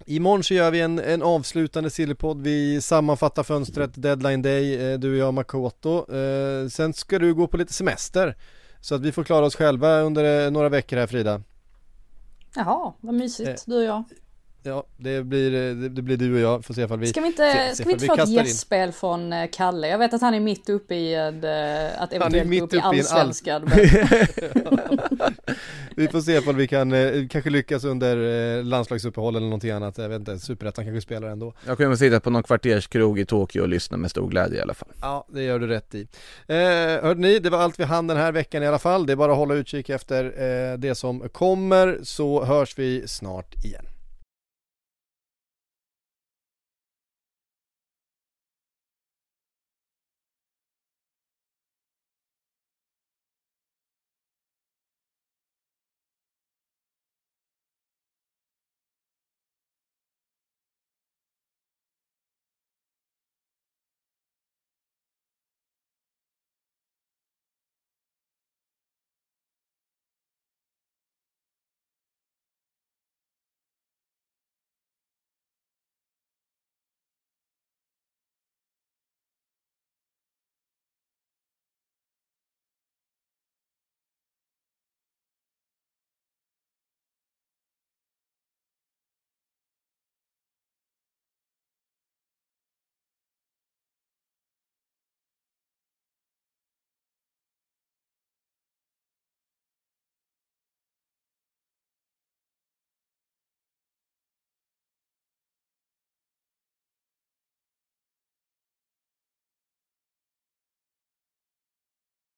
Imorgon så gör vi en, en avslutande Sillypodd, vi sammanfattar fönstret deadline day, eh, du och jag Makoto. Eh, sen ska du gå på lite semester. Så att vi får klara oss själva under eh, några veckor här Frida. Jaha, vad mysigt, du och jag. Ja, det blir, det, blir du och jag, får se ifall vi Ska vi inte, se, ska vi inte få ett gästspel från eh, Kalle? Jag vet att han är mitt uppe i en, eh, att eventuellt gå upp i allsvenskan. All... vi får se ifall vi kan, eh, kanske lyckas under landslagsuppehåll eller någonting annat. Jag vet inte, superettan kanske spelar ändå. Jag kommer att sitta på någon kvarterskrog i Tokyo och lyssna med stor glädje i alla fall. Ja, det gör du rätt i. Eh, hörde ni, det var allt vi hann den här veckan i alla fall. Det är bara att hålla utkik efter eh, det som kommer så hörs vi snart igen.